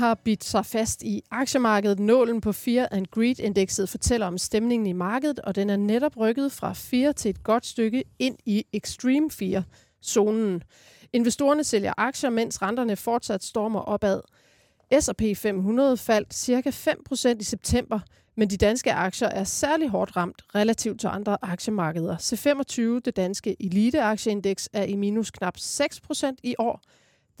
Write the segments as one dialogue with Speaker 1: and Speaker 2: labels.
Speaker 1: har bidt sig fast i aktiemarkedet. Nålen på Fear and Greed-indekset fortæller om stemningen i markedet, og den er netop rykket fra 4 til et godt stykke ind i Extreme Fear-zonen. Investorerne sælger aktier, mens renterne fortsat stormer opad. S&P 500 faldt ca. 5% i september, men de danske aktier er særlig hårdt ramt relativt til andre aktiemarkeder. C25, det danske eliteaktieindeks, er i minus knap 6% i år.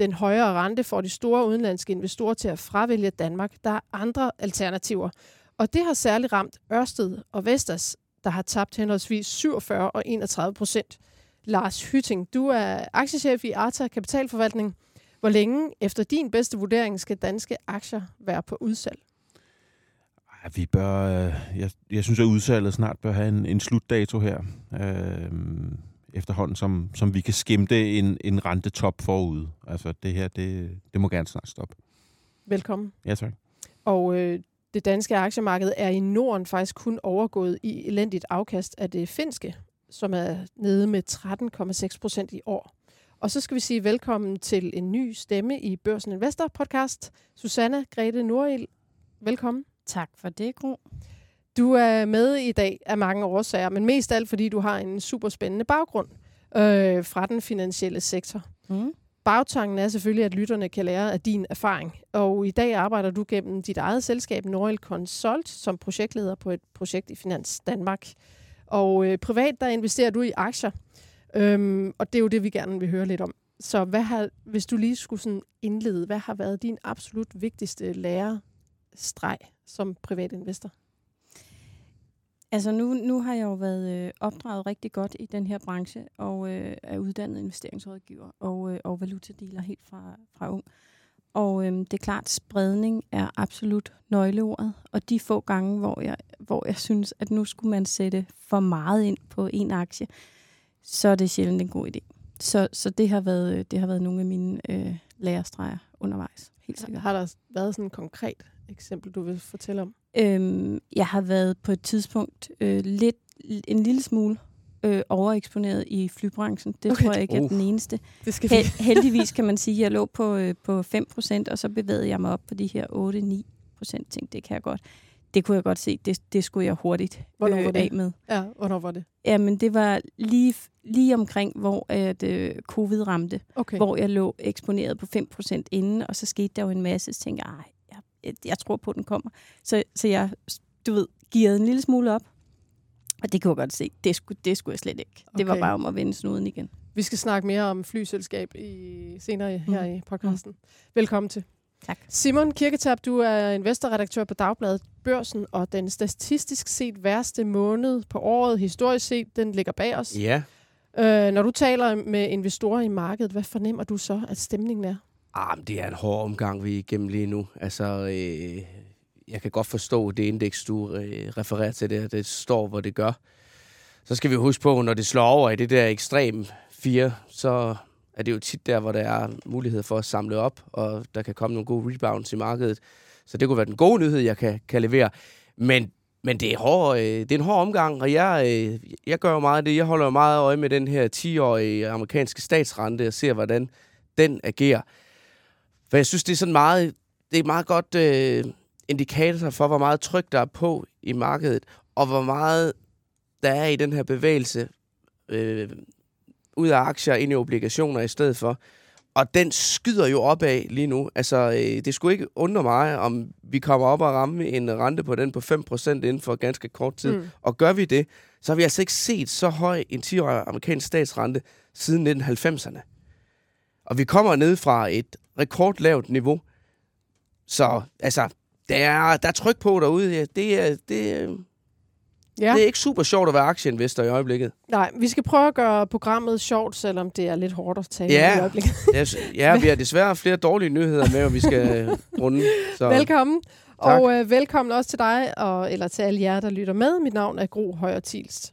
Speaker 1: Den højere rente får de store udenlandske investorer til at fravælge Danmark. Der er andre alternativer. Og det har særligt ramt Ørsted og Vestas, der har tabt henholdsvis 47 og 31 procent. Lars Hytting, du er aktiechef i Arta Kapitalforvaltning. Hvor længe efter din bedste vurdering skal danske aktier være på udsalg?
Speaker 2: Ja, vi bør, øh, jeg, jeg synes, at udsalget snart bør have en, en slutdato her. Øh, efterhånden, som, som vi kan skimte en, en rentetop forud. Altså det her, det, det må gerne snart stoppe.
Speaker 1: Velkommen.
Speaker 2: Ja, tak.
Speaker 1: Og øh, det danske aktiemarked er i Norden faktisk kun overgået i elendigt afkast af det finske, som er nede med 13,6 procent i år. Og så skal vi sige velkommen til en ny stemme i Børsen Investor podcast. Susanna Grete Norild, velkommen.
Speaker 3: Tak for det, Gro.
Speaker 1: Du er med i dag af mange årsager, men mest alt fordi du har en super spændende baggrund øh, fra den finansielle sektor. Mm. Bagtanken er selvfølgelig, at lytterne kan lære af din erfaring. Og i dag arbejder du gennem dit eget selskab, Norild Consult, som projektleder på et projekt i Finans Danmark. Og øh, privat, der investerer du i aktier. Øhm, og det er jo det, vi gerne vil høre lidt om. Så hvad har, hvis du lige skulle sådan indlede, hvad har været din absolut vigtigste lærestreg som privat investor?
Speaker 3: Altså nu, nu har jeg jo været øh, opdraget rigtig godt i den her branche, og øh, er uddannet investeringsrådgiver og, øh, og valutadealer helt fra, fra ung. Og øh, det er klart, spredning er absolut nøgleordet. Og de få gange, hvor jeg, hvor jeg synes, at nu skulle man sætte for meget ind på en aktie, så er det sjældent en god idé. Så, så det, har været, det har været nogle af mine øh, lærerstreger undervejs. Helt sikkert.
Speaker 1: Har der været sådan et konkret eksempel, du vil fortælle om?
Speaker 3: Øhm, jeg har været på et tidspunkt øh, lidt en lille smule øh, overeksponeret i flybranchen. Det okay. tror jeg ikke er uh. den eneste. Det skal He- heldigvis kan man sige, at jeg lå på, øh, på 5%, og så bevægede jeg mig op på de her 8-9%. Tænkte, det kan jeg godt. Det kunne jeg godt se, det, det skulle jeg hurtigt
Speaker 1: hvornår øh, var det?
Speaker 3: af med.
Speaker 1: Ja, hvornår var det?
Speaker 3: Jamen, det var lige, lige omkring, hvor at, øh, covid ramte. Okay. Hvor jeg lå eksponeret på 5% inden, og så skete der jo en masse, så tænkte jeg, jeg, jeg tror på, at den kommer. Så, så jeg, du ved, givet en lille smule op. Og det kunne jeg godt se. Det skulle, det skulle jeg slet ikke. Okay. Det var bare om at vende snuden igen.
Speaker 1: Vi skal snakke mere om flyselskab i, senere her mm. i podcasten. Mm. Velkommen til.
Speaker 3: Tak.
Speaker 1: Simon Kirketab, du er investorredaktør på Dagbladet Børsen, og den statistisk set værste måned på året, historisk set, den ligger bag os.
Speaker 4: Ja.
Speaker 1: Øh, når du taler med investorer i markedet, hvad fornemmer du så, at stemningen er?
Speaker 4: Ah, men det er en hård omgang, vi er igennem lige nu. Altså, øh, jeg kan godt forstå det indeks, du øh, refererer til det, det står, hvor det gør. Så skal vi huske på, når det slår over i det der ekstrem 4, så er det jo tit der, hvor der er mulighed for at samle op, og der kan komme nogle gode rebounds i markedet. Så det kunne være den gode nyhed, jeg kan, kan levere. Men, men det, er hård, øh, det er en hård omgang, og jeg, øh, jeg gør jo meget det. Jeg holder jo meget øje med den her 10-årige amerikanske statsrente og ser, hvordan den agerer. For jeg synes, det er sådan meget, det er meget godt øh, indikator for, hvor meget tryk der er på i markedet, og hvor meget der er i den her bevægelse øh, ud af aktier ind i obligationer i stedet for. Og den skyder jo opad lige nu. Altså, øh, det skulle ikke undre mig, om vi kommer op og ramme en rente på den på 5% inden for ganske kort tid. Mm. Og gør vi det, så har vi altså ikke set så høj en 10-årig amerikansk statsrente siden 1990'erne. Og vi kommer ned fra et rekordlavt niveau. Så altså, der er, der er tryk på derude. Det, er, det, ja. det er ikke super sjovt at være aktieinvestor i øjeblikket.
Speaker 1: Nej, vi skal prøve at gøre programmet sjovt, selvom det er lidt hårdt at tale
Speaker 4: ja.
Speaker 1: i øjeblikket.
Speaker 4: ja, ja, vi har desværre flere dårlige nyheder med, og vi skal runde.
Speaker 1: Så. Velkommen. Tak. Og øh, velkommen også til dig, og, eller til alle jer, der lytter med. Mit navn er Gro Højer Tilst.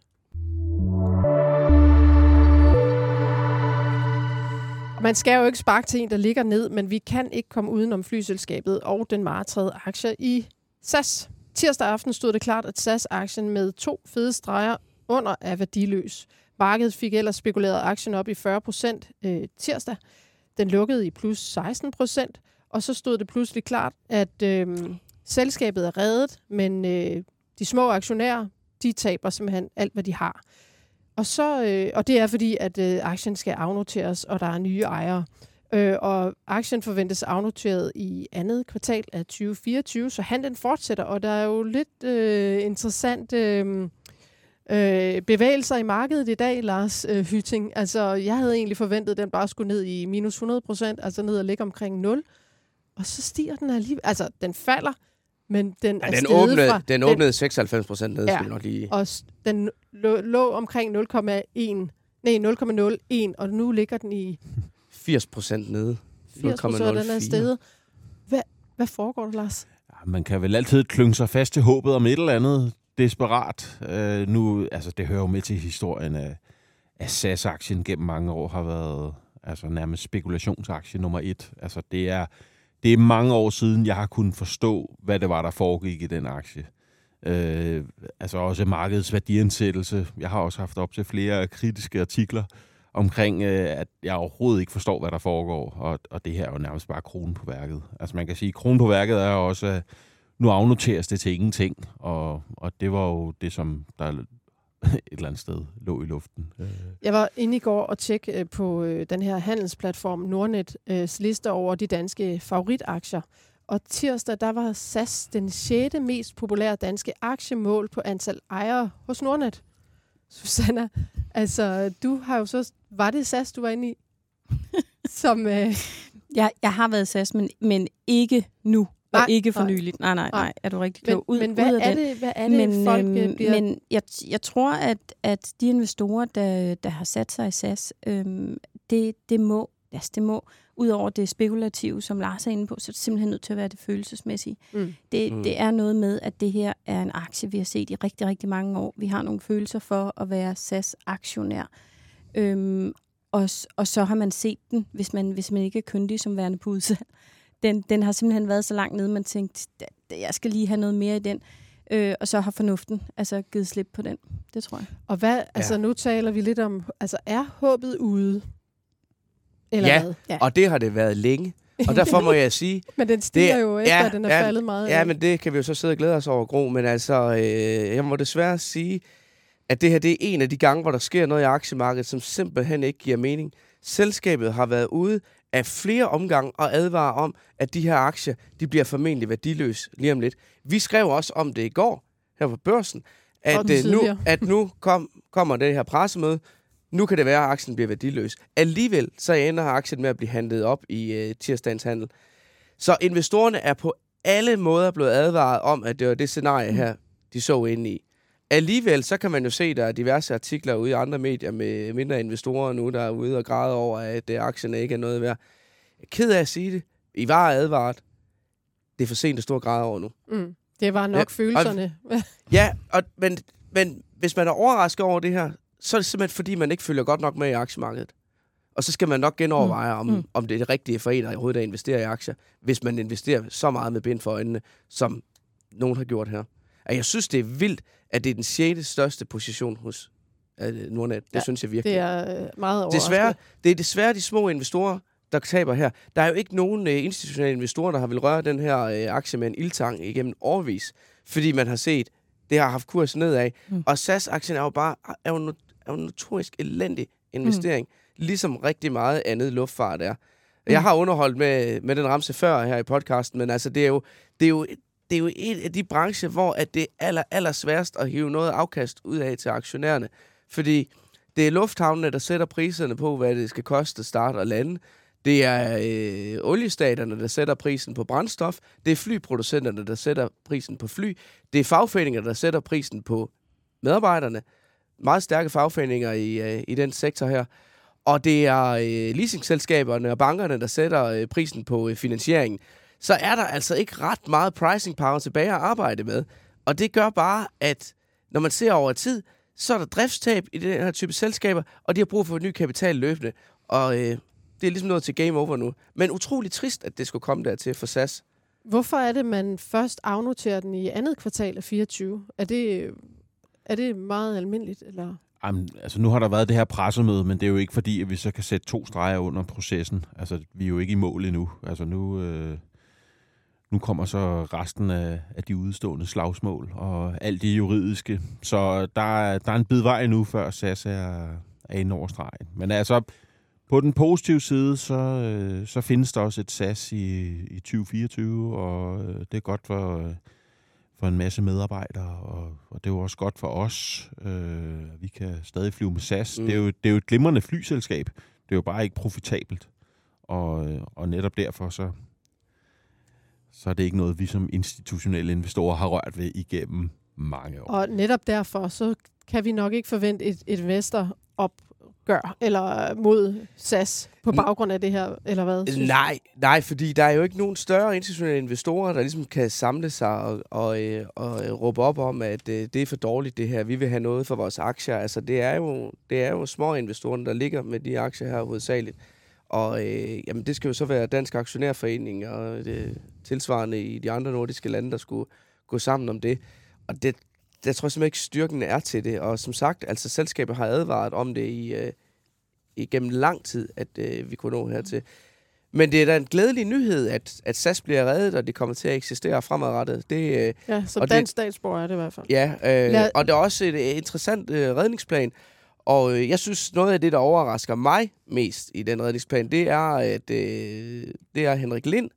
Speaker 1: Man skal jo ikke sparke til en, der ligger ned, men vi kan ikke komme uden om flyselskabet og den martrede aktie i SAS. Tirsdag aften stod det klart, at SAS-aktien med to fede streger under er værdiløs. Markedet fik ellers spekuleret aktien op i 40 procent øh, tirsdag. Den lukkede i plus 16 procent, og så stod det pludselig klart, at øh, selskabet er reddet, men øh, de små aktionærer, de taber simpelthen alt, hvad de har. Og, så, øh, og det er fordi, at øh, aktien skal afnoteres, og der er nye ejere. Øh, og aktien forventes afnoteret i andet kvartal af 2024, så handlen fortsætter, og der er jo lidt øh, interessant øh, øh, bevægelser i markedet i dag, Lars øh, Hyting. Altså, jeg havde egentlig forventet, at den bare skulle ned i minus 100 procent, altså ned og ligge omkring 0. Og så stiger den alligevel. Altså, den falder, men den
Speaker 4: Ja,
Speaker 1: er
Speaker 4: den, åbnede,
Speaker 1: fra...
Speaker 4: den åbnede 96 procent ned,
Speaker 1: Ja.
Speaker 4: skal nok lige...
Speaker 1: Og den lå, lå omkring 0,1, nej, 0,01, og nu ligger den i
Speaker 4: 80 procent nede.
Speaker 1: 80 procent, den er
Speaker 4: 0,04.
Speaker 1: steget. Hvad, hvad foregår der, Lars?
Speaker 2: Ja, Man kan vel altid klynge sig fast til håbet om et eller andet desperat. Øh, nu, altså, det hører jo med til historien, at, at SAS-aktien gennem mange år har været altså, nærmest spekulationsaktie nummer et. Altså, det er, det er mange år siden, jeg har kunnet forstå, hvad det var, der foregik i den aktie. Øh, altså også markedets værdiansættelse. Jeg har også haft op til flere kritiske artikler omkring, øh, at jeg overhovedet ikke forstår, hvad der foregår. Og, og det her er jo nærmest bare kronen på værket. Altså man kan sige, at kronen på værket er jo også, at nu afnoteres det til ingenting. Og, og det var jo det, som der et eller andet sted lå i luften. Øh.
Speaker 1: Jeg var inde i går og tjekke øh, på øh, den her handelsplatform Nordnets liste over de danske favoritaktier. Og tirsdag, der var SAS den 6. mest populære danske aktiemål på antal ejere hos Nordnet. Susanna, altså du har jo så... Var det SAS, du var inde i? Som, øh,
Speaker 3: Jeg, jeg har været SAS, men, men ikke nu. Og
Speaker 1: Nej,
Speaker 3: ikke for
Speaker 1: nej.
Speaker 3: nyligt. Nej, nej,
Speaker 1: Nej.
Speaker 3: Er du rigtig
Speaker 1: men,
Speaker 3: klog? Ud,
Speaker 1: men
Speaker 3: ud
Speaker 1: hvad,
Speaker 3: af
Speaker 1: er det, hvad er det,
Speaker 3: men,
Speaker 1: folk
Speaker 3: øhm,
Speaker 1: øh, bliver...
Speaker 3: Men jeg, jeg tror, at, at de investorer, der, der har sat sig i SAS, øhm, det, det må, altså det må, udover det spekulative, som Lars er inde på, så er det simpelthen nødt til at være det følelsesmæssige.
Speaker 1: Mm.
Speaker 3: Det,
Speaker 4: Mm.
Speaker 3: det er noget med, at det her er en aktie, vi har set i rigtig, rigtig mange år. Vi har nogle følelser for at være SAS-aktionær. Øhm, og, og så har man set den, hvis man, hvis man ikke er kyndig som værende på udsalg. Den, den har simpelthen været så langt nede, man tænkte, "Da- da- jeg skal lige have noget mere i den. Øh, og så har fornuften altså givet slip på den. Det tror jeg.
Speaker 1: Og hvad, altså nu taler vi lidt om, altså er håbet ude? Eller
Speaker 4: Ja,
Speaker 1: hvad?
Speaker 3: Ja.
Speaker 4: Og det har det været længe. Og derfor må jeg sige,
Speaker 1: Men den stiger
Speaker 4: Det-
Speaker 1: jo efter,
Speaker 4: ja,
Speaker 1: at den er
Speaker 4: ja,
Speaker 1: faldet meget.
Speaker 4: ja, men det kan vi jo så sidde og glæde os over, Gro, men altså, øh, jeg må desværre sige, at det her det er en af de gange, hvor der sker noget i aktiemarkedet, som simpelthen ikke giver mening. Selskabet har været ude af flere omgange og advarer om, at de her aktier, de bliver formentlig værdiløse lige om lidt. Vi skrev også om det i går her på børsen, at, øh, nu, at nu kom, kommer det her pressemøde, nu kan det være, at aktien bliver værdiløs. Alligevel så ender aktien med at blive handlet op i øh, tirsdagens handel. Så investorerne er på alle måder blevet advaret om, at det var det scenarie her, de så ind i. Alligevel så kan man jo se, at der er diverse artikler ude i andre medier med mindre investorer nu, der er ude og græde over, at øh, aktierne ikke er noget værd. Jeg er ked af at sige det. I var advaret. Det er for sent at stå og græde over nu.
Speaker 1: Mm. Det var nok
Speaker 4: Ja,
Speaker 1: følelserne.
Speaker 4: Ja, og, men, men hvis man er overrasket over det her, så er det simpelthen fordi, man ikke følger godt nok med i aktiemarkedet. Og så skal man nok genoverveje, om,
Speaker 3: Mm.
Speaker 4: om det er det rigtige for en, der overhovedet at investere i aktier, hvis man investerer så meget med bind for øjnene, som nogen har gjort her. Og jeg synes, det er vildt, at det er den 6. største position hos øh, Nordnet. Det
Speaker 1: Ja,
Speaker 4: synes jeg virkelig.
Speaker 1: det er øh, meget overraskende.
Speaker 4: Desværre, det er desværre de små investorer, der taber her. Der er jo ikke nogen øh, institutionelle investorer, der har vil røre den her øh, aktie med en ildtang igennem årvis, fordi man har set, det har haft kurs nedad. Mm.
Speaker 3: Mm.
Speaker 4: Og SAS-aktien er jo bare er jo, er jo en notorisk elendig investering, mm. ligesom rigtig meget andet luftfart er. Jeg har underholdt med, med den ramse før her i podcasten, men altså, det er jo, det er jo, det er jo en af de brancher, hvor at det er aller, aller sværest at hive noget afkast ud af til aktionærerne. Fordi det er lufthavnene, der sætter priserne på, hvad det skal koste at starte og lande. Det er øh, oliestaterne, der sætter prisen på brændstof. Det er flyproducenterne, der sætter prisen på fly. Det er fagforeninger, der sætter prisen på medarbejderne. Meget stærke fagforeninger i, øh, i den sektor her. Og det er øh, leasingselskaberne og bankerne, der sætter øh, prisen på øh, finansieringen. Så er der altså ikke ret meget pricing power tilbage at arbejde med. Og det gør bare, at når man ser over tid, så er der driftstab i den her type selskaber, og de har brug for ny kapital løbende. Og øh, det er ligesom noget til game over nu. Men utrolig trist, at det skulle komme dertil for SAS.
Speaker 1: Hvorfor er det, man først afnoterer den i andet kvartal af 24? Er det, øh, er det meget almindeligt? Eller?
Speaker 2: Jamen, altså nu har der været det her pressemøde, men det er jo ikke fordi, at vi så kan sætte to streger under processen. Altså, vi er jo ikke i mål endnu. Altså nu, øh, nu kommer så resten af, af de udstående slagsmål og alt det juridiske. Så der, der er en bid vej nu, før SAS er, er inde over stregen. Men altså, på den positive side, så, øh, så findes der også et SAS i, i 2024, og øh, det er godt for, øh, for en masse medarbejdere, og, og det er jo også godt for os. Øh, vi kan stadig flyve med SAS.
Speaker 4: Mm.
Speaker 2: Det, er jo, det er jo et glimrende flyselskab. Det er jo bare ikke profitabelt. Og, øh, og netop derfor så, så er det ikke noget, vi som institutionelle investorer har rørt ved igennem mange år.
Speaker 1: Og netop derfor, så kan vi nok ikke forvente et investoropgør eller mod SAS på baggrund af det her, eller hvad?
Speaker 4: Nej, nej, fordi der er jo ikke nogen større institutionelle investorer, der ligesom kan samle sig og, og, øh, og øh, råbe op om, at øh, det er for dårligt det her. Vi vil have noget for vores aktier. Altså, det er jo, det er jo små investorerne, der ligger med de aktier her hovedsageligt. Og øh, jamen, det skal jo så være Dansk Aktionærforening og det tilsvarende i de andre nordiske lande, der skulle gå sammen om det. Og det, jeg tror simpelthen ikke, styrken er til det. Og som sagt, altså selskabet har advaret om det i, øh, igennem lang tid, at øh, vi kunne nå hertil. Men det er da en glædelig nyhed, at, at SAS bliver reddet, og det kommer til at eksistere fremadrettet. Det, øh,
Speaker 1: Ja, som
Speaker 4: og
Speaker 1: dansk statsborger er det i hvert fald.
Speaker 4: ja, øh,
Speaker 1: Lad-
Speaker 4: og det er også et øh, interessant øh, redningsplan. Og øh, jeg synes, noget af det, der overrasker mig mest i den redningsplan, det er, at øh, det er Henrik Lind,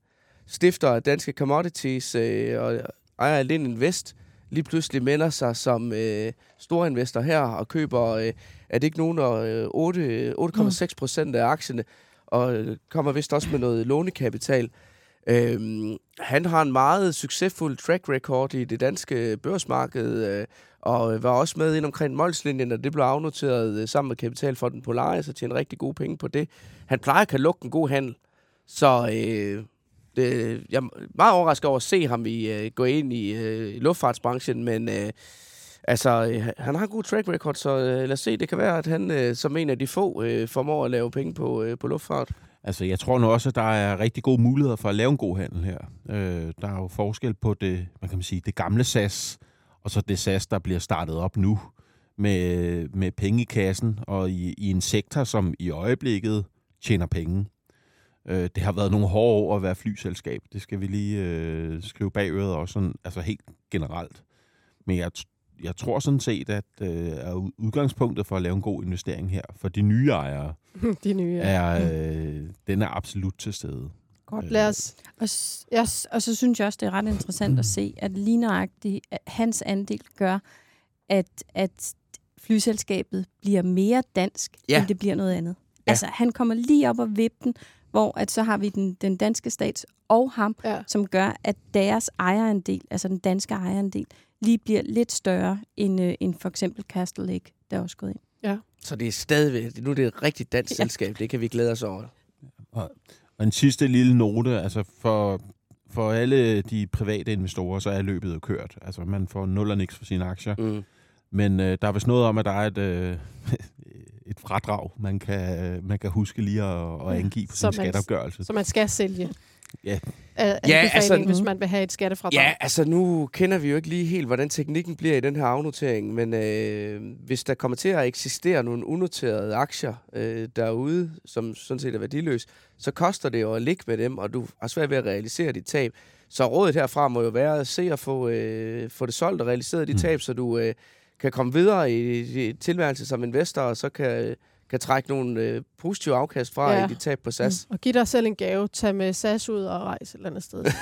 Speaker 4: stifter af Danske Commodities øh, og ejer af Lind Invest, lige pludselig melder sig som øh, storinvestor her og køber, øh, er det ikke nogen, øh, 8 8,6 procent af aktierne, og øh, kommer vist også med noget lånekapital. Øhm, han har en meget succesfuld track record i det danske børsmarked, øh, og var også med ind omkring Molslinjen, og det blev afnoteret øh, sammen med kapitalfonden Polaris og tjente rigtig gode penge på det. Han plejer at kan lukke en god handel, så øh, det, jeg er meget overrasket over at se ham i, øh, gå ind i, øh, luftfartsbranchen, men øh, altså, øh, han har en god track record, så øh, lad os se, det kan være, at han øh, som en af de få øh, formår at lave penge på, øh, på luftfart.
Speaker 2: Altså, jeg tror nu også, at der er rigtig gode muligheder for at lave en god handel her. Øh, der er jo forskel på det, man kan man sige, det gamle SAS, og så det SAS, der bliver startet op nu med, med penge i kassen, og i, i en sektor, som i øjeblikket tjener penge. Øh, det har været nogle hårde år at være flyselskab. Det skal vi lige øh, skrive bag øret også, sådan, altså helt generelt. Men jeg, jeg tror sådan set, at øh, er ud- udgangspunktet for at lave en god investering her, for de nye ejere,
Speaker 1: De nye. Ja.
Speaker 2: er, øh, den er absolut til stede.
Speaker 1: Godt, lad os.
Speaker 3: Og, s- og så synes jeg også, det er ret interessant at se, at lige nøjagtigt hans andel gør, at, at flyselskabet bliver mere dansk,
Speaker 4: Ja.
Speaker 3: end det bliver noget andet.
Speaker 4: Ja.
Speaker 3: Altså, han kommer lige op og vippe den, hvor at så har vi den, den danske stats og ham,
Speaker 1: Ja.
Speaker 3: som gør, at deres ejerandel, altså den danske ejerandel, lige bliver lidt større end, øh, end for eksempel Castle Lake, der er også gået ind.
Speaker 4: Så det er stadigvæk, nu er det et rigtigt dansk
Speaker 3: Ja.
Speaker 4: selskab, det kan vi glæde os over.
Speaker 2: Og en sidste lille note, altså for, for alle de private investorer, så er løbet jo kørt. Altså man får nul og niks for sine aktier.
Speaker 4: Mm.
Speaker 2: Men øh, der er vist noget om, at der er et, øh, et fradrag, man kan, man kan huske lige at, at angive på
Speaker 1: Så
Speaker 2: sin
Speaker 1: man-
Speaker 2: skatteopgørelse.
Speaker 1: Så man skal sælge.
Speaker 2: Ja.
Speaker 1: Af,
Speaker 4: Ja,
Speaker 1: ja,
Speaker 4: altså-
Speaker 1: altså, hvis man vil have et skattefradrag.
Speaker 4: Ja, altså nu kender vi jo ikke lige helt, hvordan teknikken bliver i den her afnotering, men øh, hvis der kommer til at eksistere nogle unoterede aktier øh, derude, som sådan set er værdiløse, så koster det jo at ligge med dem, og du har svært ved at realisere dit tab. Så rådet herfra må jo være at se at få, øh, få det solgt og realiseret dit
Speaker 2: Mm.
Speaker 4: tab, så du øh, kan komme videre i, i tilværelse som investor, og så kan, kan trække nogle øh, positive afkast fra
Speaker 1: Ja.
Speaker 4: i dit tab på SAS.
Speaker 1: Mm. Og giv dig selv en gave. Tag med SAS ud og rejse et eller andet sted.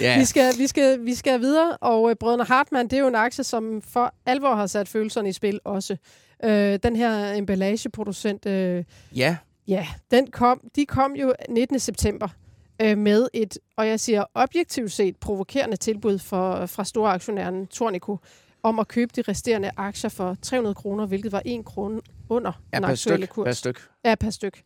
Speaker 4: Ja,
Speaker 1: Vi, skal, vi, skal, vi skal videre, og øh, Brødrene Hartmann, det er jo en aktie, som for alvor har sat følelserne i spil også. Øh, den her emballageproducent, øh,
Speaker 4: ja.
Speaker 1: ja, den kom, de kom jo 19. september øh, med et, og jeg siger objektivt set, provokerende tilbud for, fra storaktionæren Tornico om at købe de resterende aktier for 300 kroner, hvilket var 1 krone under
Speaker 4: ja
Speaker 1: den aktuelle
Speaker 4: styk,
Speaker 1: kurs.
Speaker 4: per styk.
Speaker 1: Ja, per styk.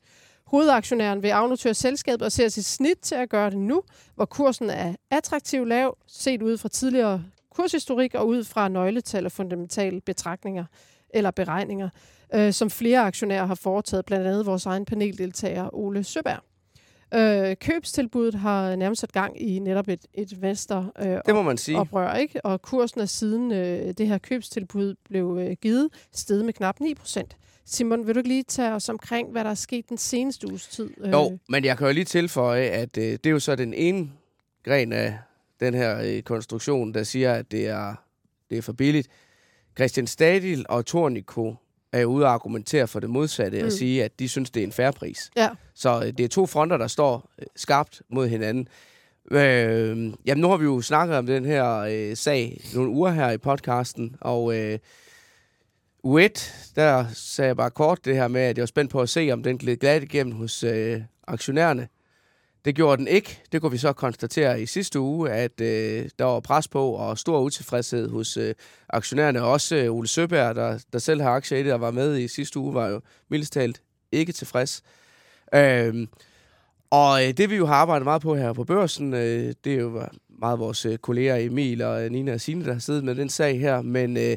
Speaker 1: Hovedaktionæren vil afnotere selskabet og ser sit snit til at gøre det nu, hvor kursen er attraktiv lav, set ud fra tidligere kurshistorik og ud fra nøgletal og fundamentale betragtninger eller beregninger, øh, som flere aktionærer har foretaget, blandt andet vores egen paneldeltager Ole Søberg. Øh, købstilbuddet har nærmest sat gang i netop et, et vester øh,
Speaker 4: Det må man sige.
Speaker 1: oprør, ikke? Og kursen er siden øh, det her købstilbud blev øh, givet, steget med knap 9 procent. Simon, vil du ikke lige tage os omkring, hvad der er sket den seneste uges tid? Øh,
Speaker 4: Jo, men jeg kan jo lige tilføje, at øh, det er jo så den ene gren af den her øh, konstruktion, der siger, at det er, det er for billigt. Christian Stadil og Tornico er jo ude og argumentere for det modsatte mm. Og sige, at de synes, det er en færre pris.
Speaker 1: Ja.
Speaker 4: Så øh, det er to fronter, der står øh, skarpt mod hinanden. Øh, jamen, nu har vi jo snakket om den her øh, sag nogle uger her i podcasten, og øh, U1, der sagde jeg bare kort det her med, at jeg var spændt på at se, om den gled glat igennem hos øh, aktionærerne. Det gjorde den ikke. Det kunne vi så konstatere i sidste uge, at øh, der var pres på og stor utilfredshed hos øh, aktionærerne. Også øh, Ole Søberg, der, der selv har aktier i det og var med i sidste uge, var jo mildest talt ikke tilfreds. Øhm, og øh, det vi jo har arbejdet meget på her på børsen, øh, det er jo meget vores øh, kolleger Emil og øh, Nina og Signe, der har siddet med den sag her. Men øh,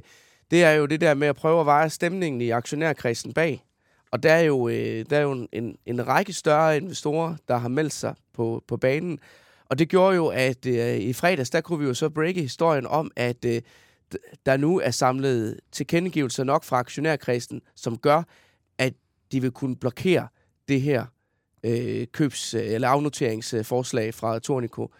Speaker 4: det er jo det der med at prøve at veje stemningen i aktionærkredsen bag. Og der er jo, øh, der er jo en, en række større investorer, der har meldt sig på, på banen. Og det gjorde jo, at øh, i fredags, der kunne vi jo så breake historien om, at øh, der nu er samlet tilkendegivelser nok fra aktionærkredsen, som gør, at de vil kunne blokere det her øh, købs- eller afnoteringsforslag fra Tornico.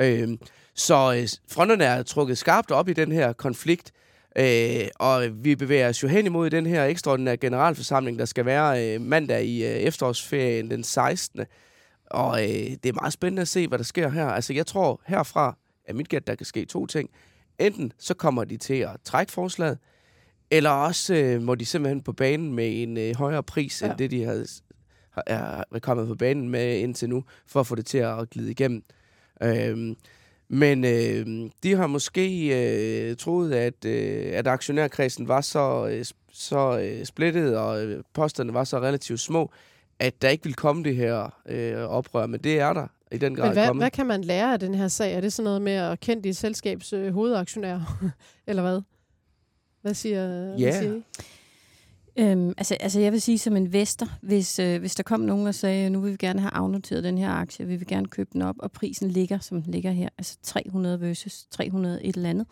Speaker 4: Øh, så øh, fronterne er trukket skarpt op i den her konflikt, øh, og vi bevæger os jo hen imod den her ekstraordinære generalforsamling, der skal være øh, mandag i øh, efterårsferien den 16. Og øh, det er meget spændende at se, hvad der sker her. Altså jeg tror herfra, at mit gæt, der kan ske to ting. Enten så kommer de til at trække forslaget, eller også øh, må de simpelthen på banen med en øh, højere pris, ja. End det de havde, har, er kommet på banen med indtil nu, for at få det til at glide igennem. Øhm, men øh, de har måske øh, troet, at, øh, at aktionærkredsen var så, øh, så øh, splittet, og øh, posterne var så relativt små, at der ikke ville komme det her øh, oprør. Men det er der i den grad
Speaker 1: Men hvad,
Speaker 4: kommet.
Speaker 1: hvad kan man lære af den her sag? Er det sådan noget med at kende dit selskabs øh, hovedaktionær? Eller hvad? Hvad siger,
Speaker 4: Ja.
Speaker 1: hvad siger I?
Speaker 3: Øhm, altså, altså jeg vil sige som investor, hvis, øh, hvis der kom nogen og sagde, nu vil vi gerne have afnoteret den her aktie, vi vil gerne købe den op, og prisen ligger, som den ligger her, altså 300 versus 300 et eller andet,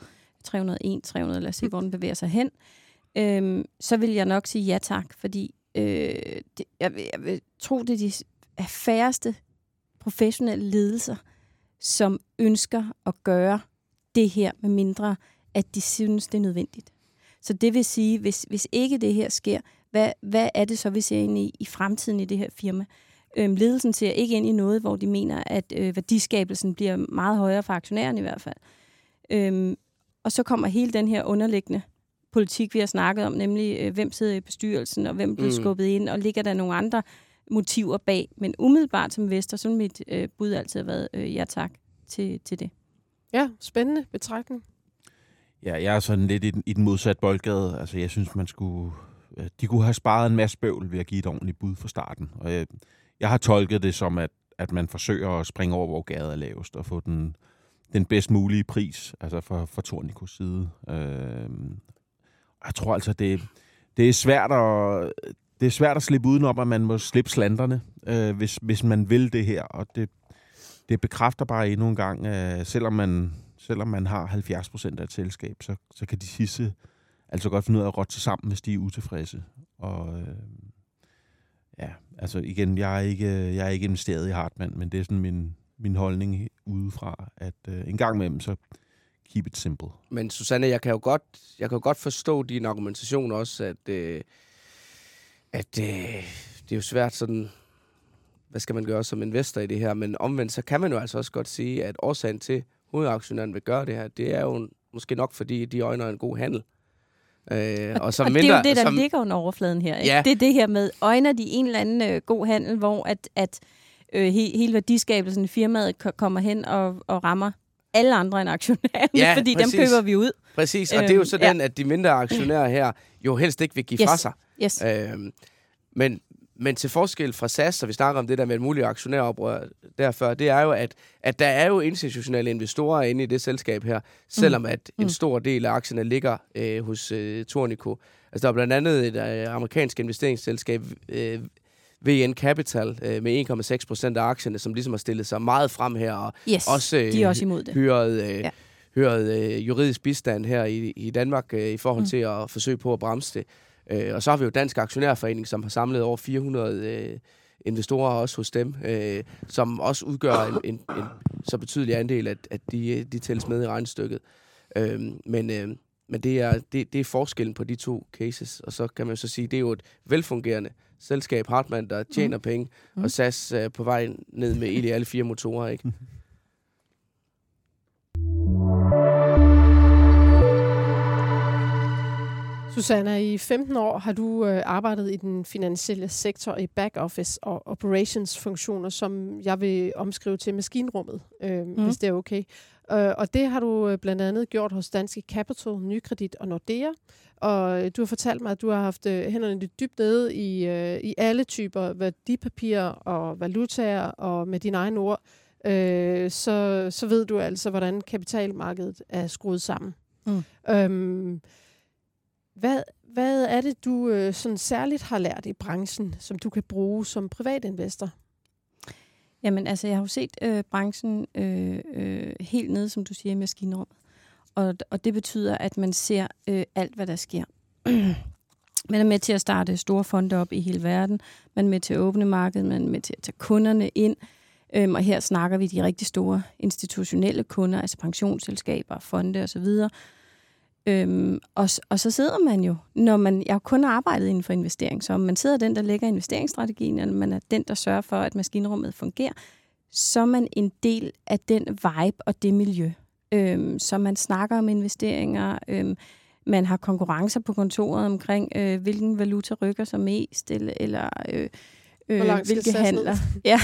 Speaker 3: 301, 300, lad os se, hvor den bevæger sig hen, øhm, så vil jeg nok sige ja tak, fordi øh, det, jeg, vil, jeg vil tro, det er de færreste professionelle ledelser, som ønsker at gøre det her, med mindre at de synes, det er nødvendigt. Så det vil sige, hvis, hvis ikke det her sker, hvad, hvad er det så, vi ser ind i, i fremtiden i det her firma? Øhm, ledelsen ser ikke ind i noget, hvor de mener, at øh, værdiskabelsen bliver meget højere for aktionæren i hvert fald. Øhm, og så kommer hele den her underliggende politik, vi har snakket om, nemlig øh, hvem sidder i bestyrelsen, og hvem bliver
Speaker 4: Mm.
Speaker 3: skubbet ind, og ligger der nogle andre motiver bag. Men umiddelbart som investor, så mit øh, bud altid have været øh, ja tak til, til det.
Speaker 1: Ja, spændende betragtning.
Speaker 2: Ja, jeg er sådan lidt i den, i den modsatte boldgade. Altså, jeg synes, man skulle... De kunne have sparet en masse bøvl ved at give et ordentligt bud fra starten. Og jeg, jeg har tolket det som, at, at man forsøger at springe over, hvor gaden er lavest, og få den, den bedst mulige pris, altså fra, fra Tornikos side. Øh, jeg tror altså, det, det er svært at... Det er svært at slippe udenom, at man må slippe slanderne, øh, hvis, hvis man vil det her. Og det, det bekræfter bare endnu en gang, øh, selvom man, selvom man har 70% af et selskab, så, så kan de sidste altså godt finde ud af at rotte sig sammen, hvis de er utilfredse. Og øh, ja, altså igen, jeg er ikke, jeg er ikke investeret i Hartmann, men det er sådan min, min holdning udefra, at øh, en gang imellem, så keep it simple.
Speaker 4: Men Susanne, jeg kan jo godt, jeg kan jo godt forstå din argumentation også, at, øh, at øh, det er jo svært sådan, hvad skal man gøre som investor i det her, men omvendt så kan man jo altså også godt sige, at årsagen til, hovedaktionæren vil gøre det her, det er jo måske nok, fordi de øjner en god handel. Øh, og som
Speaker 3: og
Speaker 4: mindre,
Speaker 3: det er jo det, der
Speaker 4: som,
Speaker 3: ligger under overfladen her. Ikke?
Speaker 4: Ja.
Speaker 3: Det er det her med, øjner de en eller anden øh, god handel, hvor at, at øh, he, hele værdiskabelsen i firmaet ko- kommer hen og, og rammer alle andre end aktionærerne,
Speaker 4: Ja,
Speaker 3: fordi
Speaker 4: præcis.
Speaker 3: dem køber vi ud.
Speaker 4: Præcis, og det er jo
Speaker 3: Øhm,
Speaker 4: sådan, at de mindre aktionærer her jo helst ikke vil give
Speaker 3: Yes.
Speaker 4: fra sig.
Speaker 3: Yes.
Speaker 4: Øhm, men, men til forskel fra SAS, så vi snakker om det der med et muligt aktionæroprør derfor, det er jo, at, at der er jo institutionelle investorer inde i det selskab her, selvom mm. at en
Speaker 3: Mm.
Speaker 4: stor del af aktierne ligger øh, hos øh, Tornico. Altså der er blandt andet et øh, amerikansk investeringsselskab, øh, VN Capital øh, med 1,6 procent af aktierne, som ligesom har stillet sig meget frem her, og
Speaker 3: Yes,
Speaker 4: også, øh,
Speaker 3: de er også imod det.
Speaker 4: hyret, øh,
Speaker 3: Ja.
Speaker 4: hyret øh, juridisk bistand her i, i Danmark øh, i forhold
Speaker 3: mm.
Speaker 4: til at forsøge på at bremse det. Øh, og så har vi jo Dansk Aktionærforening, som har samlet over 400 øh, investorer også hos dem, øh, som også udgør en, en, en så betydelig andel, at, at de, de tælles med i regnstykket. Øh, men øh, men det, er, det, det er forskellen på de to cases. Og så kan man så sige, det er jo et velfungerende selskab, Hartmann, der tjener mm. penge,
Speaker 3: Mm.
Speaker 4: og SAS er på vej ned med i alle fire motorer. Ikke?
Speaker 1: Susanna, i 15 år har du øh, arbejdet i den finansielle sektor i back-office og operations-funktioner, som jeg vil omskrive til maskinrummet, øh, mm. hvis det er okay. Øh, og det har du øh, blandt andet gjort hos Danske Capital, Nykredit og Nordea. Og øh, du har fortalt mig, at du har haft øh, hænderne lidt dybt nede i, øh, i alle typer værdipapirer og valutaer, og med dine egne ord, øh, så, så ved du altså, hvordan kapitalmarkedet er skruet sammen.
Speaker 3: Mm.
Speaker 1: Øhm, hvad, hvad er det, du øh, sådan særligt har lært i branchen, som du kan bruge som privatinvestor?
Speaker 3: Jamen, altså, jeg har jo set øh, branchen øh, øh, helt nede, som du siger, i maskinrummet. Og, og det betyder, at man ser øh, alt, hvad der sker. man er med til at starte store fonde op i hele verden. Man er med til at åbne markedet. Man er med til at tage kunderne ind. Øhm, og her snakker vi de rigtig store institutionelle kunder, altså pensionsselskaber, fonde osv. Øhm, og, og så sidder man jo, når man, jeg har kun arbejdet inden for investering, så om man sidder den, der lægger investeringsstrategien, eller man er den, der sørger for, at maskinrummet fungerer, så er man en del af den vibe og det miljø. Øhm, så man snakker om investeringer, øhm, man har konkurrencer på kontoret omkring, øh, hvilken valuta rykker sig mest, eller, eller øh, øh, hvilke handler. Ja,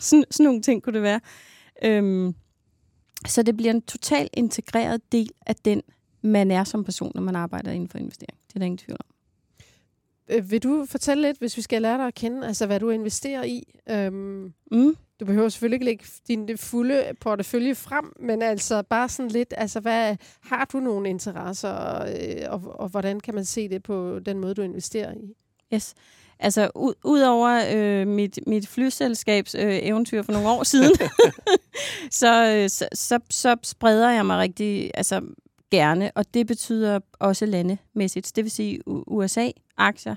Speaker 3: sådan, sådan nogle ting kunne det være. Øhm, så det bliver en totalt integreret del af den, man er som person, når man arbejder inden for investering. Det er der ingen tvivl om.
Speaker 1: Øh, vil du fortælle lidt, hvis vi skal lære dig at kende, altså hvad du investerer i? Øhm,
Speaker 3: Mm.
Speaker 1: du behøver selvfølgelig ikke lægge din fulde portefølje frem, men altså bare sådan lidt, altså hvad, har du nogle interesser, øh, og, og hvordan kan man se det på den måde, du investerer i?
Speaker 3: Yes. Altså, ud, udover øh, mit, mit flyselskabs øh, eventyr for nogle år siden, så, øh, så, så, så spreder jeg mig rigtig altså, gerne, og det betyder også landemæssigt. Det vil sige USA-aktier,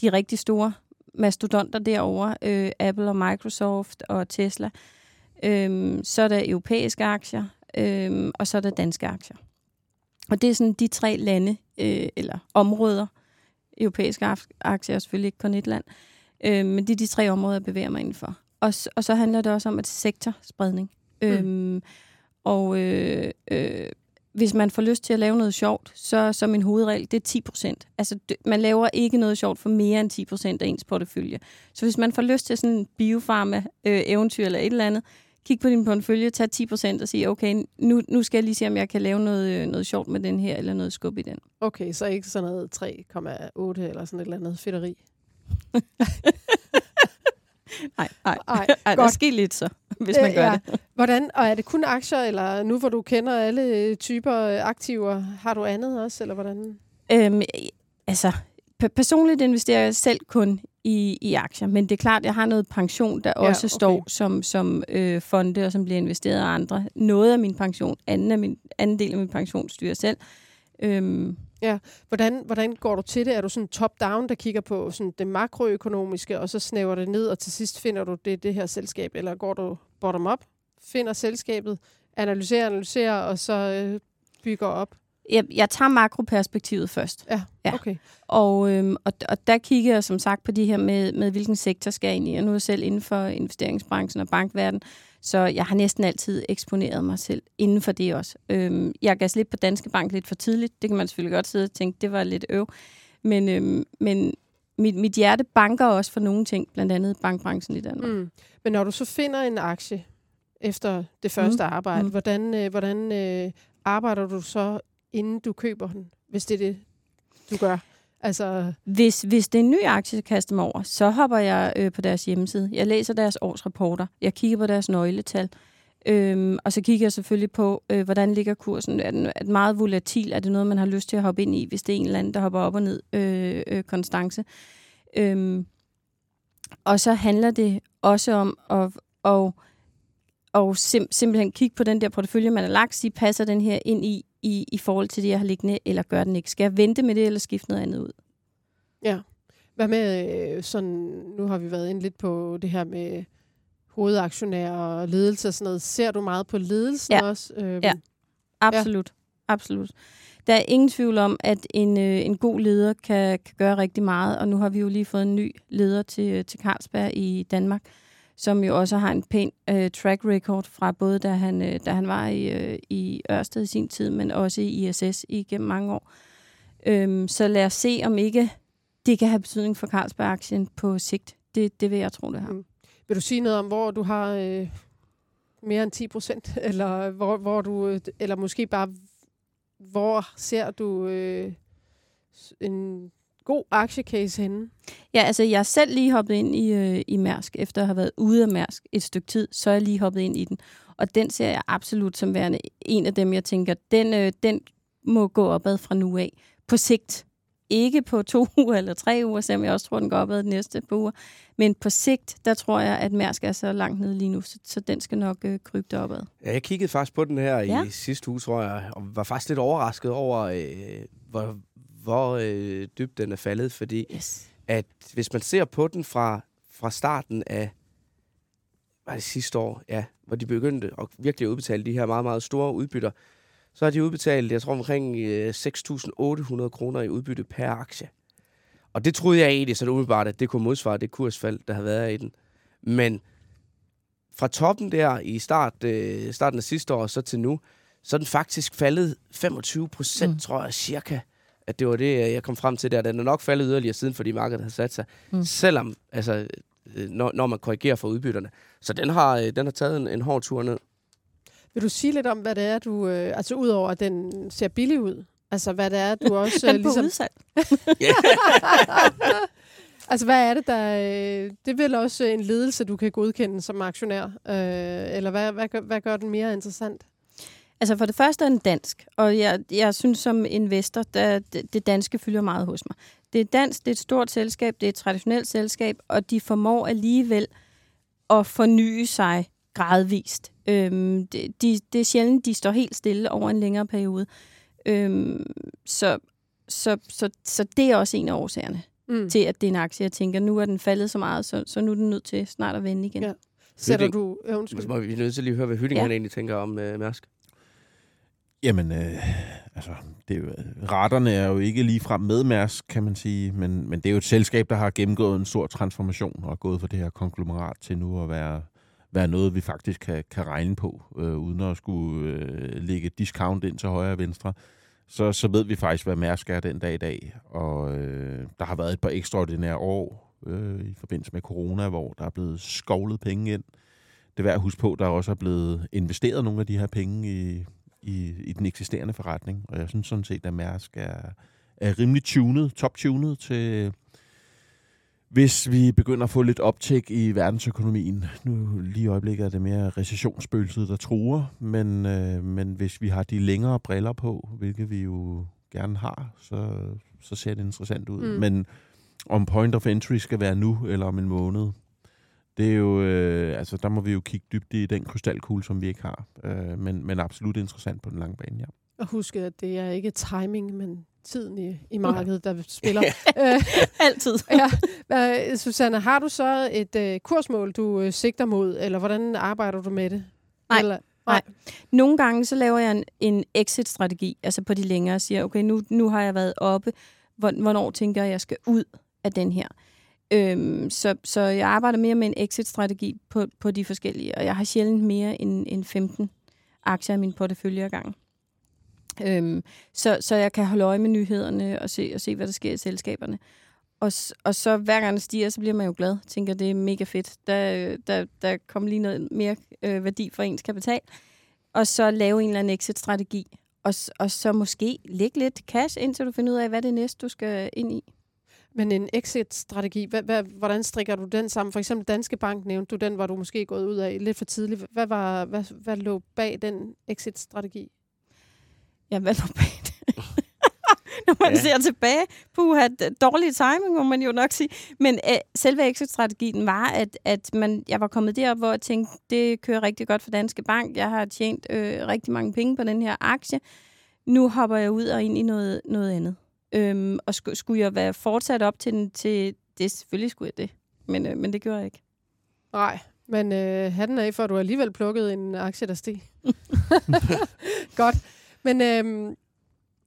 Speaker 3: de rigtig store mastodonter derovre, øh, Apple og Microsoft og Tesla. Øhm, så er der europæiske aktier, øhm, og så er der danske aktier. Og det er sådan de tre lande, øh, eller områder, europæiske aktier er selvfølgelig ikke kun et land, øh, men det er de tre områder, jeg bevæger mig indenfor. Og, og så handler det også om et sektorspredning. Mm. Øhm, og øh, øh, hvis man får lyst til at lave noget sjovt, så så min hovedregel, det er 10 procent. Altså, d- man laver ikke noget sjovt for mere end 10 procent af ens portefølje. Så hvis man får lyst til sådan en biofarma-eventyr eller et eller andet, kig på din portefølje, tag 10 procent og sige, okay, nu, nu skal jeg lige se, om jeg kan lave noget, øh, noget sjovt med den her, eller noget skub i den.
Speaker 1: Okay, så ikke sådan noget 3,8 eller sådan et eller andet fedteri.
Speaker 3: Nej, nej.
Speaker 1: Ej,
Speaker 3: Ej, der
Speaker 1: godt.
Speaker 3: sker lidt så, hvis man gør
Speaker 1: ja.
Speaker 3: det.
Speaker 1: Hvordan, og er det kun aktier, eller nu hvor du kender alle typer øh, aktiver, har du andet også, eller hvordan?
Speaker 3: Øhm, altså, pe- personligt investerer jeg selv kun i, i aktier, men det er klart, jeg har noget pension, der
Speaker 1: Ja,
Speaker 3: også
Speaker 1: okay.
Speaker 3: står som, som øh, fonde, og som bliver investeret af andre. Noget af min pension, anden, af min, anden del af min pension styrer selv. Øhm,
Speaker 1: Hvordan, hvordan går du til det? Er du sådan top-down, der kigger på sådan det makroøkonomiske, og så snæver det ned, og til sidst finder du det, det her selskab? Eller går du bottom-up, finder selskabet, analyserer, analyserer, og så øh, bygger op?
Speaker 3: jeg, jeg tager makroperspektivet først.
Speaker 1: Ja,
Speaker 3: Ja.
Speaker 1: okay.
Speaker 3: Og, øhm, og, og der kigger jeg som sagt på de her med, med hvilken sektor skal jeg ind i. Og nu er jeg selv inden for investeringsbranchen og bankverden, så jeg har næsten altid eksponeret mig selv inden for det også. Øhm, jeg gav slip på Danske Bank lidt for tidligt. Det kan man selvfølgelig godt sidde og tænke, det var lidt øv. Men, øhm, men mit, mit hjerte banker også for nogle ting, blandt andet bankbranchen i Danmark. Mm.
Speaker 1: Mm. Men når du så finder en aktie efter det første mm. arbejde,
Speaker 3: Mm.
Speaker 1: mm. hvordan, øh, hvordan øh, arbejder du så, inden du køber den, hvis det er det, du gør? Altså,
Speaker 3: Hvis, hvis det er en ny aktie, jeg kaster mig over, så hopper jeg øh, på deres hjemmeside. Jeg læser deres årsrapporter. Jeg kigger på deres nøgletal. Øhm, og så kigger jeg selvfølgelig på, øh, hvordan ligger kursen. Er den, er den meget volatil? Er det noget, man har lyst til at hoppe ind i, hvis det er en eller anden, der hopper op og ned øh, øh, konstance? Øhm, og så handler det også om at, at, at sim, simpelthen kigge på den der portefølje, man har lagt, sige, passer den her ind i, i, i forhold til det, jeg har liggende, eller gør den ikke? Skal jeg vente med det, eller skifte noget andet ud?
Speaker 1: Ja. Hvad med øh, sådan, nu har vi været ind lidt på det her med hovedaktionærer og ledelse og sådan noget. Ser du meget på ledelsen
Speaker 3: Ja.
Speaker 1: også? Øhm,
Speaker 3: Ja. Absolut. Ja. Absolut. Der er ingen tvivl om, at en, øh, en god leder kan, kan gøre rigtig meget, og nu har vi jo lige fået en ny leder til, til Carlsberg i Danmark, som jo også har en pæn øh, track record fra både da han, øh, da han var i, øh, i Ørsted i sin tid, men også i ISS igennem mange år. Øhm, så lad os se, om ikke det kan have betydning for Carlsberg-aktien på sigt. Det, det vil jeg tro, det har.
Speaker 1: Mm. Vil du sige noget om, hvor du har øh, mere end 10 procent, eller hvor, hvor du, øh, eller måske bare, hvor ser du øh, en god aktiecase henne?
Speaker 3: Ja, altså jeg er selv lige hoppet ind i, øh, i Mærsk, efter at have været ude af Mærsk et stykke tid, så er jeg lige hoppet ind i den. Og den ser jeg absolut som værende en af dem, jeg tænker, den, øh, den må gå opad fra nu af. På sigt. Ikke på to uger eller tre uger, selvom jeg også tror, den går opad de næste par uger. Men på sigt, der tror jeg, at Mærsk er så langt nede lige nu, så, så den skal nok øh, krybe deropad.
Speaker 4: Ja, jeg kiggede faktisk på den her
Speaker 3: Ja.
Speaker 4: i sidste uge, tror jeg, og var faktisk lidt overrasket over, øh, hvor, hvor øh, dybt den er faldet, fordi
Speaker 3: Yes.
Speaker 4: at hvis man ser på den fra, fra starten af var det sidste år, ja, hvor de begyndte at virkelig udbetale de her meget, meget store udbytter, så har de udbetalt, jeg tror, omkring øh, 6.800 kroner i udbytte per aktie. Og det troede jeg egentlig sådan umiddelbart, at det kunne modsvare det kursfald, der har været i den. Men fra toppen der i start, øh, starten af sidste år så til nu, så er den faktisk faldet 25 procent,
Speaker 3: Mm.
Speaker 4: tror jeg, cirka. At det var det, jeg kom frem til der. Den er nok faldet yderligere siden, fordi markedet har sat sig.
Speaker 3: Mm.
Speaker 4: Selvom, altså, øh, når, når man korrigerer for udbytterne. Så den har, øh, den har taget en, en hård tur ned.
Speaker 1: Vil du sige lidt om, hvad det er, du... Øh, altså udover, at den ser billig ud. Altså, hvad det er, du også øh, ligesom...
Speaker 3: udsalg.
Speaker 1: altså, hvad er det, der... Øh, det er vel også en ledelse, du kan godkende som aktionær. Øh, eller hvad, hvad, gør, hvad gør den mere interessant?
Speaker 3: Altså for det første er den dansk, og jeg, jeg synes som investor, der, det, det danske fylder meget hos mig. Det er dansk, det er et stort selskab, det er et traditionelt selskab, og de formår alligevel at forny sig gradvist. Øhm, det, de, det er sjældent, de står helt stille over en længere periode. Øhm, så, så, så, så det er også en af årsagerne
Speaker 1: Mm.
Speaker 3: til, at det er en aktie. Jeg tænker, nu er den faldet så meget, så, så nu er den nødt til snart at vende igen.
Speaker 1: Ja. Sætter du... Ja, undskyld.
Speaker 4: Så må vi nødt til lige at høre, hvad Hytting
Speaker 3: Ja.
Speaker 4: ja. han egentlig tænker om øh, Mærsk.
Speaker 2: Jamen, øh, altså, det er jo, retterne er jo ikke lige frem med Mærsk, kan man sige, men, men det er jo et selskab, der har gennemgået en stor transformation og er gået fra det her konglomerat til nu at være, være noget, vi faktisk kan, kan regne på, øh, uden at skulle øh, lægge discount ind til højre og venstre. Så, så ved vi faktisk, hvad Mærsk er den dag i dag, og øh, der har været et par ekstraordinære år øh, i forbindelse med corona, hvor der er blevet skovlet penge ind. Det er værd at huske på, at der også er blevet investeret nogle af de her penge i, i, i den eksisterende forretning. Og jeg synes sådan set, at Mærsk er, er rimelig tunet, top-tunet til, hvis vi begynder at få lidt optæk i verdensøkonomien. Nu lige i øjeblikket er det mere recessionsspøgelset, der truer, men, øh, men hvis vi har de længere briller på, hvilket vi jo gerne har, så, så ser det interessant ud.
Speaker 1: Mm.
Speaker 2: Men om point of entry skal være nu eller om en måned, det er jo, øh, altså der må vi jo kigge dybt i den krystalkugle, som vi ikke har. Øh, men, men absolut interessant på den lange bane, ja.
Speaker 1: Og husk, at det er ikke timing, men tiden i, i markedet, der spiller. øh,
Speaker 3: Altid.
Speaker 1: ja. Susanne, har du så et øh, kursmål, du øh, sigter mod, eller hvordan arbejder du med det?
Speaker 3: Nej.
Speaker 1: Eller,
Speaker 3: Nej. Nogle gange så laver jeg en, en exit-strategi, altså på de længere, og siger, okay, nu, nu har jeg været oppe, Hvor- hvornår tænker jeg, jeg skal ud af den her? Øhm, så, så jeg arbejder mere med en exit-strategi på, på de forskellige, og jeg har sjældent mere end, end 15 aktier i min portefølje ad gangen. Øhm, så, så jeg kan holde øje med nyhederne og se, og se hvad der sker i selskaberne. Og, og så hver gang det stiger, så bliver man jo glad. Tænker, det er mega fedt. Der, der, der kommer lige noget mere øh, værdi for ens kapital. Og så lave en eller anden exit-strategi. Og, og så måske lægge lidt cash, indtil du finder ud af, hvad det er næste, du skal ind i.
Speaker 1: Men en exit-strategi, hvad, hvad, hvordan strikker du den sammen? For eksempel Danske Bank nævnte du den, var du måske gået ud af lidt for tidligt. Hvad, var, hvad, hvad lå bag den exit-strategi?
Speaker 3: Ja, hvad lå bag det? Nå, man ja. ser tilbage. Puha, dårlig timing, må man jo nok sige. Men øh, selve exit-strategien var, at, at man, jeg var kommet derop, hvor jeg tænkte, det kører rigtig godt for Danske Bank. Jeg har tjent øh, rigtig mange penge på den her aktie. Nu hopper jeg ud og ind i noget, noget andet. Øhm, og sk- skulle jeg være fortsat op til den, til det, selvfølgelig skulle jeg det. Men, øh, men det gjorde jeg ikke.
Speaker 1: Nej, men øh, hatten af, for at du alligevel plukket en aktie, der steg. Godt. Men øhm,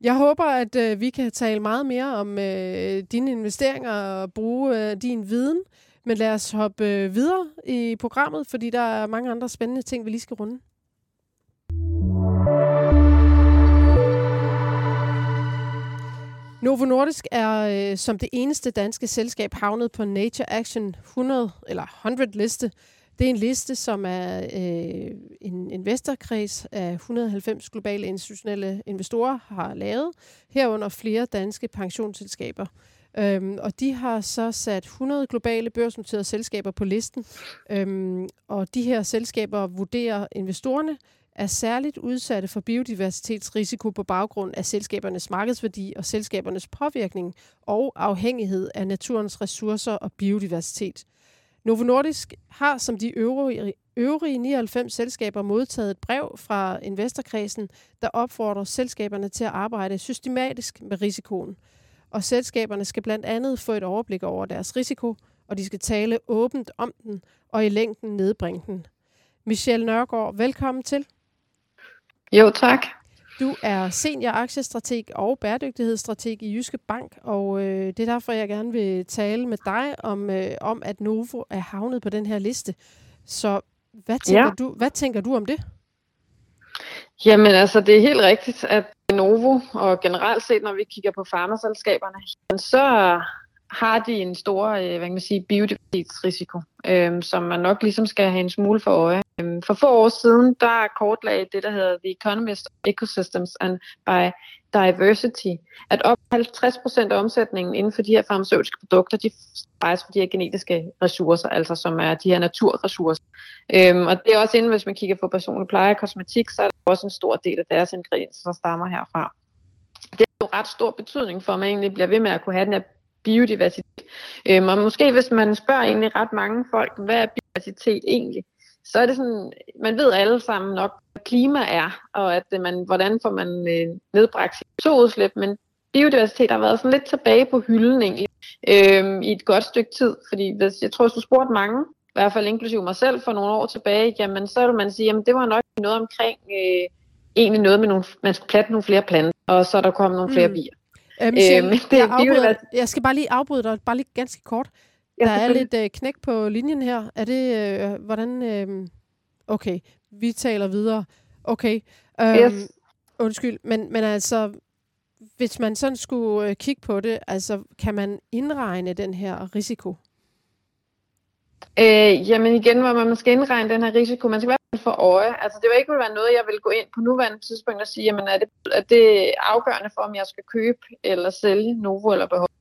Speaker 1: jeg håber, at øh, vi kan tale meget mere om øh, dine investeringer og bruge øh, din viden. Men lad os hoppe øh, videre i programmet, fordi der er mange andre spændende ting, vi lige skal runde. Novo Nordisk er øh, som det eneste danske selskab havnet på Nature Action 100 eller 100 liste. Det er en liste, som er øh, en investorkreds af 190 globale institutionelle investorer har lavet, herunder flere danske pensionsselskaber. Øhm, og de har så sat 100 globale børsnoterede selskaber på listen, øhm, og de her selskaber vurderer investorerne er særligt udsatte for biodiversitetsrisiko på baggrund af selskabernes markedsværdi og selskabernes påvirkning og afhængighed af naturens ressourcer og biodiversitet. Novo Nordisk har som de øvrige, øvrige 99 selskaber modtaget et brev fra investorkredsen, der opfordrer selskaberne til at arbejde systematisk med risikoen. Og selskaberne skal blandt andet få et overblik over deres risiko, og de skal tale åbent om den og i længden nedbringe den. Michelle Nørgaard, velkommen til.
Speaker 5: Jo, tak.
Speaker 1: Du er senior aktiestrateg og bæredygtighedsstrateg i Jyske Bank, og øh, det er derfor, jeg gerne vil tale med dig om, øh, om at Novo er havnet på den her liste. Så hvad tænker, ja. du, hvad tænker du om det?
Speaker 5: Jamen altså, det er helt rigtigt, at Novo, og generelt set, når vi kigger på farmaselskaberne, så har de en stor øh, hvad kan man sige, biodiversitetsrisiko, øh, som man nok ligesom skal have en smule for øje. Øhm, for få år siden, der kortlagde det, der hedder The Economist Ecosystems and Biodiversity, at op 50% af omsætningen inden for de her farmaceutiske produkter, de faktisk for de her genetiske ressourcer, altså som er de her naturressourcer. Øhm, og det er også inden, hvis man kigger på personlig pleje og kosmetik, så er der også en stor del af deres ingredienser, der stammer herfra. Det er jo ret stor betydning for, at man egentlig bliver ved med at kunne have den her biodiversitet. Øhm, og måske hvis man spørger egentlig ret mange folk, hvad er biodiversitet egentlig? Så er det sådan, man ved alle sammen nok, hvad klima er, og at øh, man, hvordan får man øh, nedbragt CO2-udslip, men biodiversitet har været sådan lidt tilbage på hylden egentlig, øhm, i et godt stykke tid. Fordi hvis, jeg tror, hvis du spurgte mange, i hvert fald inklusive mig selv for nogle år tilbage, jamen så vil man sige, jamen det var nok noget omkring, øh, egentlig noget med nogle, man skulle plante nogle flere planter, og så er der kommet nogle flere mm. bier.
Speaker 1: Øh, Michelle, øh, det, jeg, afbryder, jeg skal bare lige afbryde dig, bare lige ganske kort. Ja, der er lidt øh, knæk på linjen her. Er det, øh, hvordan... Øh, okay, vi taler videre. Okay. Øh, yes. Undskyld, men, men altså, hvis man sådan skulle øh, kigge på det, altså, kan man indregne den her risiko?
Speaker 5: Øh, jamen igen, hvor man skal indregne den her risiko, man skal være for øje. Altså det vil ikke være noget, jeg vil gå ind på nuværende tidspunkt og sige, jamen er det, er det afgørende for, om jeg skal købe eller sælge Novo eller beholde.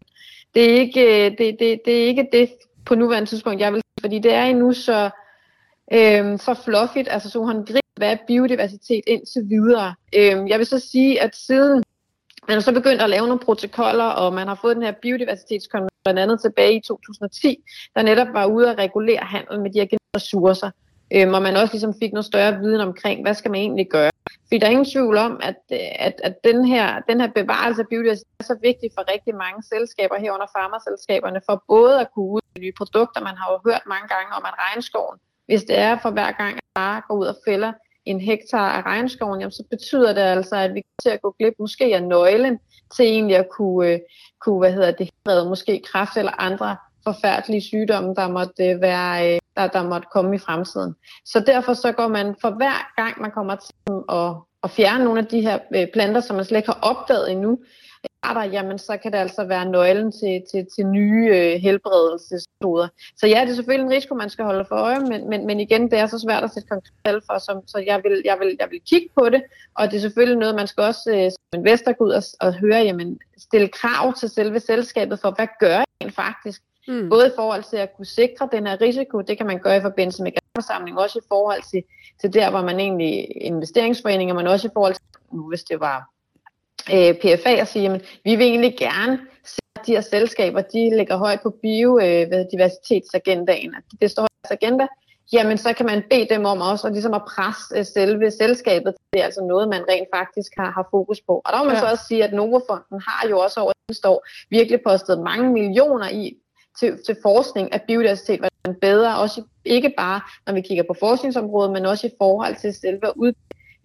Speaker 5: Det er ikke øh, det, det, det, er ikke det på nuværende tidspunkt, jeg vil fordi det er endnu så, øh, så fluffigt, altså så han griber, hvad er biodiversitet indtil videre. Øh, jeg vil så sige, at siden man har så begyndt at lave nogle protokoller, og man har fået den her biodiversitetskonvention blandt andet tilbage i 2010, der netop var ude at regulere handel med de her ressourcer. Øhm, og man også ligesom fik noget større viden omkring, hvad skal man egentlig gøre. Fordi der er ingen tvivl om, at, øh, at, at den, her, den her bevarelse af biodiversitet er så vigtig for rigtig mange selskaber herunder farmerselskaberne, for både at kunne udvikle nye produkter. Man har jo hørt mange gange om, at regnskoven, hvis det er for hver gang, at bare går ud og fælder en hektar af regnskoven, jamen, så betyder det altså, at vi kommer til at gå glip måske af nøglen til egentlig at kunne, øh, kunne hvad hedder det, måske kræft eller andre forfærdelige sygdomme, der måtte, øh, være, øh, der, der måtte komme i fremtiden. Så derfor så går man for hver gang, man kommer til at, at fjerne nogle af de her øh, planter, som man slet ikke har opdaget endnu, arter, jamen så kan det altså være nøglen til, til, til nye øh, helbredelsesmetoder. Så ja, det er selvfølgelig en risiko, man skal holde for øje, men, men, men igen, det er så svært at sætte konkret for, som, så jeg vil, jeg, vil, jeg vil kigge på det, og det er selvfølgelig noget, man skal også øh, som investor gå ud og, og høre, jamen stille krav til selve selskabet for, hvad gør jeg faktisk? Mm. Både i forhold til at kunne sikre den her risiko, det kan man gøre i forbindelse med generalforsamling, også i forhold til, til der, hvor man egentlig investeringsforeninger, men også i forhold til, nu hvis det var øh, PFA og sige, at vi vil egentlig gerne se, at de her selskaber, de ligger højt på biodiversitetsagendaen. At det står i deres agenda, jamen så kan man bede dem om også at, ligesom at presse øh, selve selskabet. Det er altså noget, man rent faktisk har, har fokus på. Og der må man ja. så også sige, at Novofonden har jo også over det år virkelig postet mange millioner i til, til forskning af biodiversitet, var den bedre, også ikke bare når vi kigger på forskningsområdet, men også i forhold til selve ud,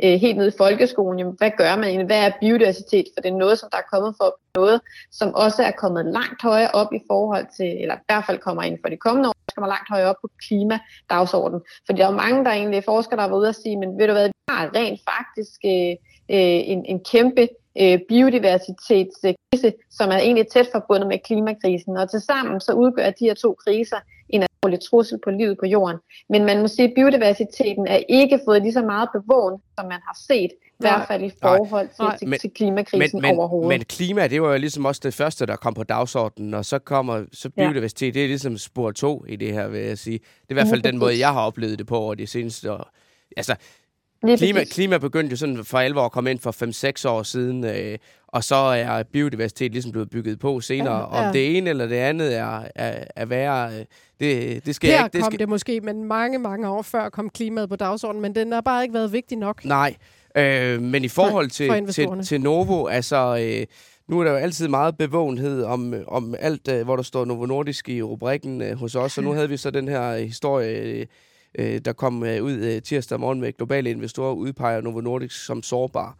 Speaker 5: øh, helt ned i folkeskolen. Jamen, hvad gør man egentlig? Hvad er biodiversitet? For det er noget, som der er kommet for noget, som også er kommet langt højere op i forhold til, eller i hvert fald kommer ind for de kommende år, kommer langt højere op på klimadagsordenen. For der er jo mange, der egentlig forskere, der har været ude og sige, men ved du hvad, vi har rent faktisk øh, øh en, en kæmpe øh, biodiversitetskrise, som er egentlig tæt forbundet med klimakrisen. Og tilsammen så udgør de her to kriser en alvorlig trussel på livet på jorden. Men man må sige, at biodiversiteten er ikke fået lige så meget bevågen, som man har set, i hvert fald i forhold til, til, til klimakrisen
Speaker 4: men,
Speaker 5: overhovedet.
Speaker 4: Men klima, det var jo ligesom også det første, der kom på dagsordenen, og så kommer så biodiversitet, ja. det er ligesom spor to i det her, vil jeg sige. Det er i hvert fald den måde, jeg har oplevet det på over de seneste år. Altså, klima, klima begyndte jo sådan for alvor at komme ind for 5-6 år siden, øh, og så er biodiversitet ligesom blevet bygget på senere. Ja, ja. Om det ene eller det andet er, er, er værre, øh, det, det skal
Speaker 1: Her
Speaker 4: ikke...
Speaker 1: Det
Speaker 4: kom skal...
Speaker 1: det måske, men mange, mange år før kom klimaet på dagsordenen, men den har bare ikke været vigtig nok.
Speaker 4: Nej, øh, men i forhold Nej, til, til, til Novo, altså... Øh, nu er der jo altid meget bevågenhed om, om alt, øh, hvor der står Novo Nordisk i rubrikken øh, hos os, og nu havde vi så den her historie øh, der kom øh, ud øh, tirsdag morgen med globale investorer udpeger Novo Nordisk som sårbar.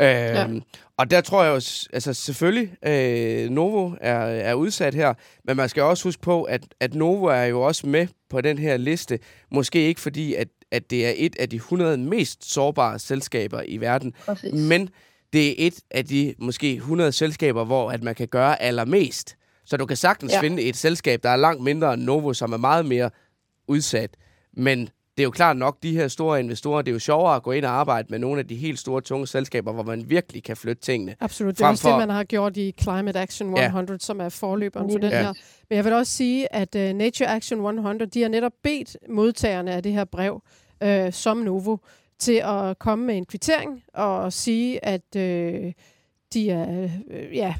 Speaker 4: Øh, ja. Og der tror jeg jo, altså selvfølgelig, øh, Novo er, er udsat her, men man skal også huske på, at, at Novo er jo også med på den her liste. Måske ikke fordi, at, at det er et af de 100 mest sårbare selskaber i verden, Præcis. men det er et af de måske 100 selskaber, hvor at man kan gøre allermest. Så du kan sagtens ja. finde et selskab, der er langt mindre end Novo, som er meget mere udsat. Men det er jo klart nok, de her store investorer, det er jo sjovere at gå ind og arbejde med nogle af de helt store, tunge selskaber, hvor man virkelig kan flytte tingene.
Speaker 1: Absolut, det er også for... det, man har gjort i Climate Action 100, ja. som er forløberen for den ja. her. Men jeg vil også sige, at uh, Nature Action 100, de har netop bedt modtagerne af det her brev, uh, som Novo, til at komme med en kvittering og sige, at uh, de er, uh, ja,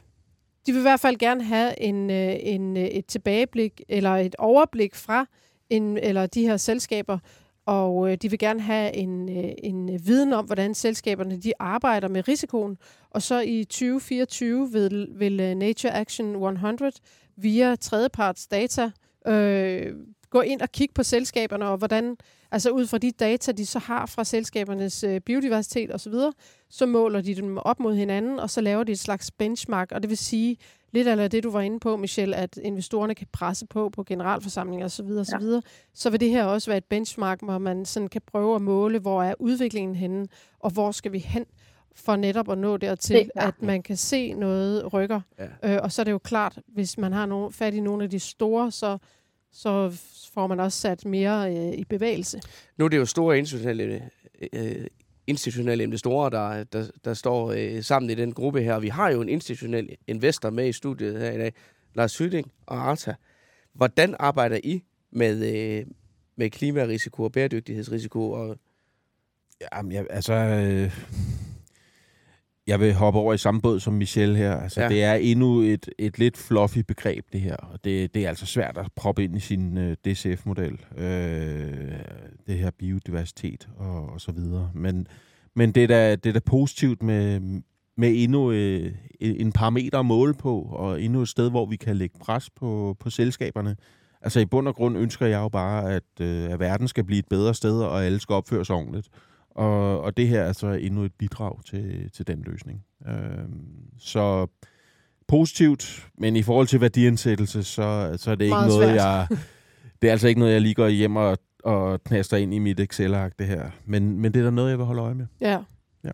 Speaker 1: de vil i hvert fald gerne have en, uh, en, et tilbageblik eller et overblik fra en, eller de her selskaber, og øh, de vil gerne have en, øh, en viden om, hvordan selskaberne de arbejder med risikoen. Og så i 2024 vil, vil øh, Nature Action 100 via tredjeparts data øh, gå ind og kigge på selskaberne, og hvordan, altså ud fra de data, de så har fra selskabernes øh, biodiversitet osv., så, så måler de dem op mod hinanden, og så laver de et slags benchmark, og det vil sige, lidt af det, du var inde på, Michelle, at investorerne kan presse på på generalforsamlinger osv., osv., ja. så vil det her også være et benchmark, hvor man sådan kan prøve at måle, hvor er udviklingen henne, og hvor skal vi hen for netop at nå dertil, at man kan se noget rykker. Ja. Øh, og så er det jo klart, hvis man har nogen, fat i nogle af de store, så, så får man også sat mere øh, i bevægelse.
Speaker 4: Nu er det jo store internationale øh, institutionelle investorer, der, der, der står øh, sammen i den gruppe her. Vi har jo en institutionel investor med i studiet her i dag, Lars Hyding og Arta. Hvordan arbejder I med, øh, med klimarisiko og bæredygtighedsrisiko? Og
Speaker 2: Jamen, jeg, altså... Øh jeg vil hoppe over i samme båd som Michelle her. Altså, ja. Det er endnu et, et lidt fluffy begreb, det her. Og det, det er altså svært at proppe ind i sin øh, DCF-model. Øh, det her biodiversitet og, og så videre. Men, men det, er da, det er da positivt med, med endnu uh, en parameter at måle på, og endnu et sted, hvor vi kan lægge pres på, på selskaberne. Altså i bund og grund ønsker jeg jo bare, at, uh, at verden skal blive et bedre sted, og alle skal opføre sig ordentligt. Og, og det her er så endnu et bidrag til, til den løsning. Øh, så positivt, men i forhold til værdiansættelse, så, så er det ikke noget, svært. jeg... Det er altså ikke noget, jeg lige går hjem og, og knaster ind i mit Excel-ark, det her. Men, men det er da noget, jeg vil holde øje med.
Speaker 1: Ja.
Speaker 5: ja.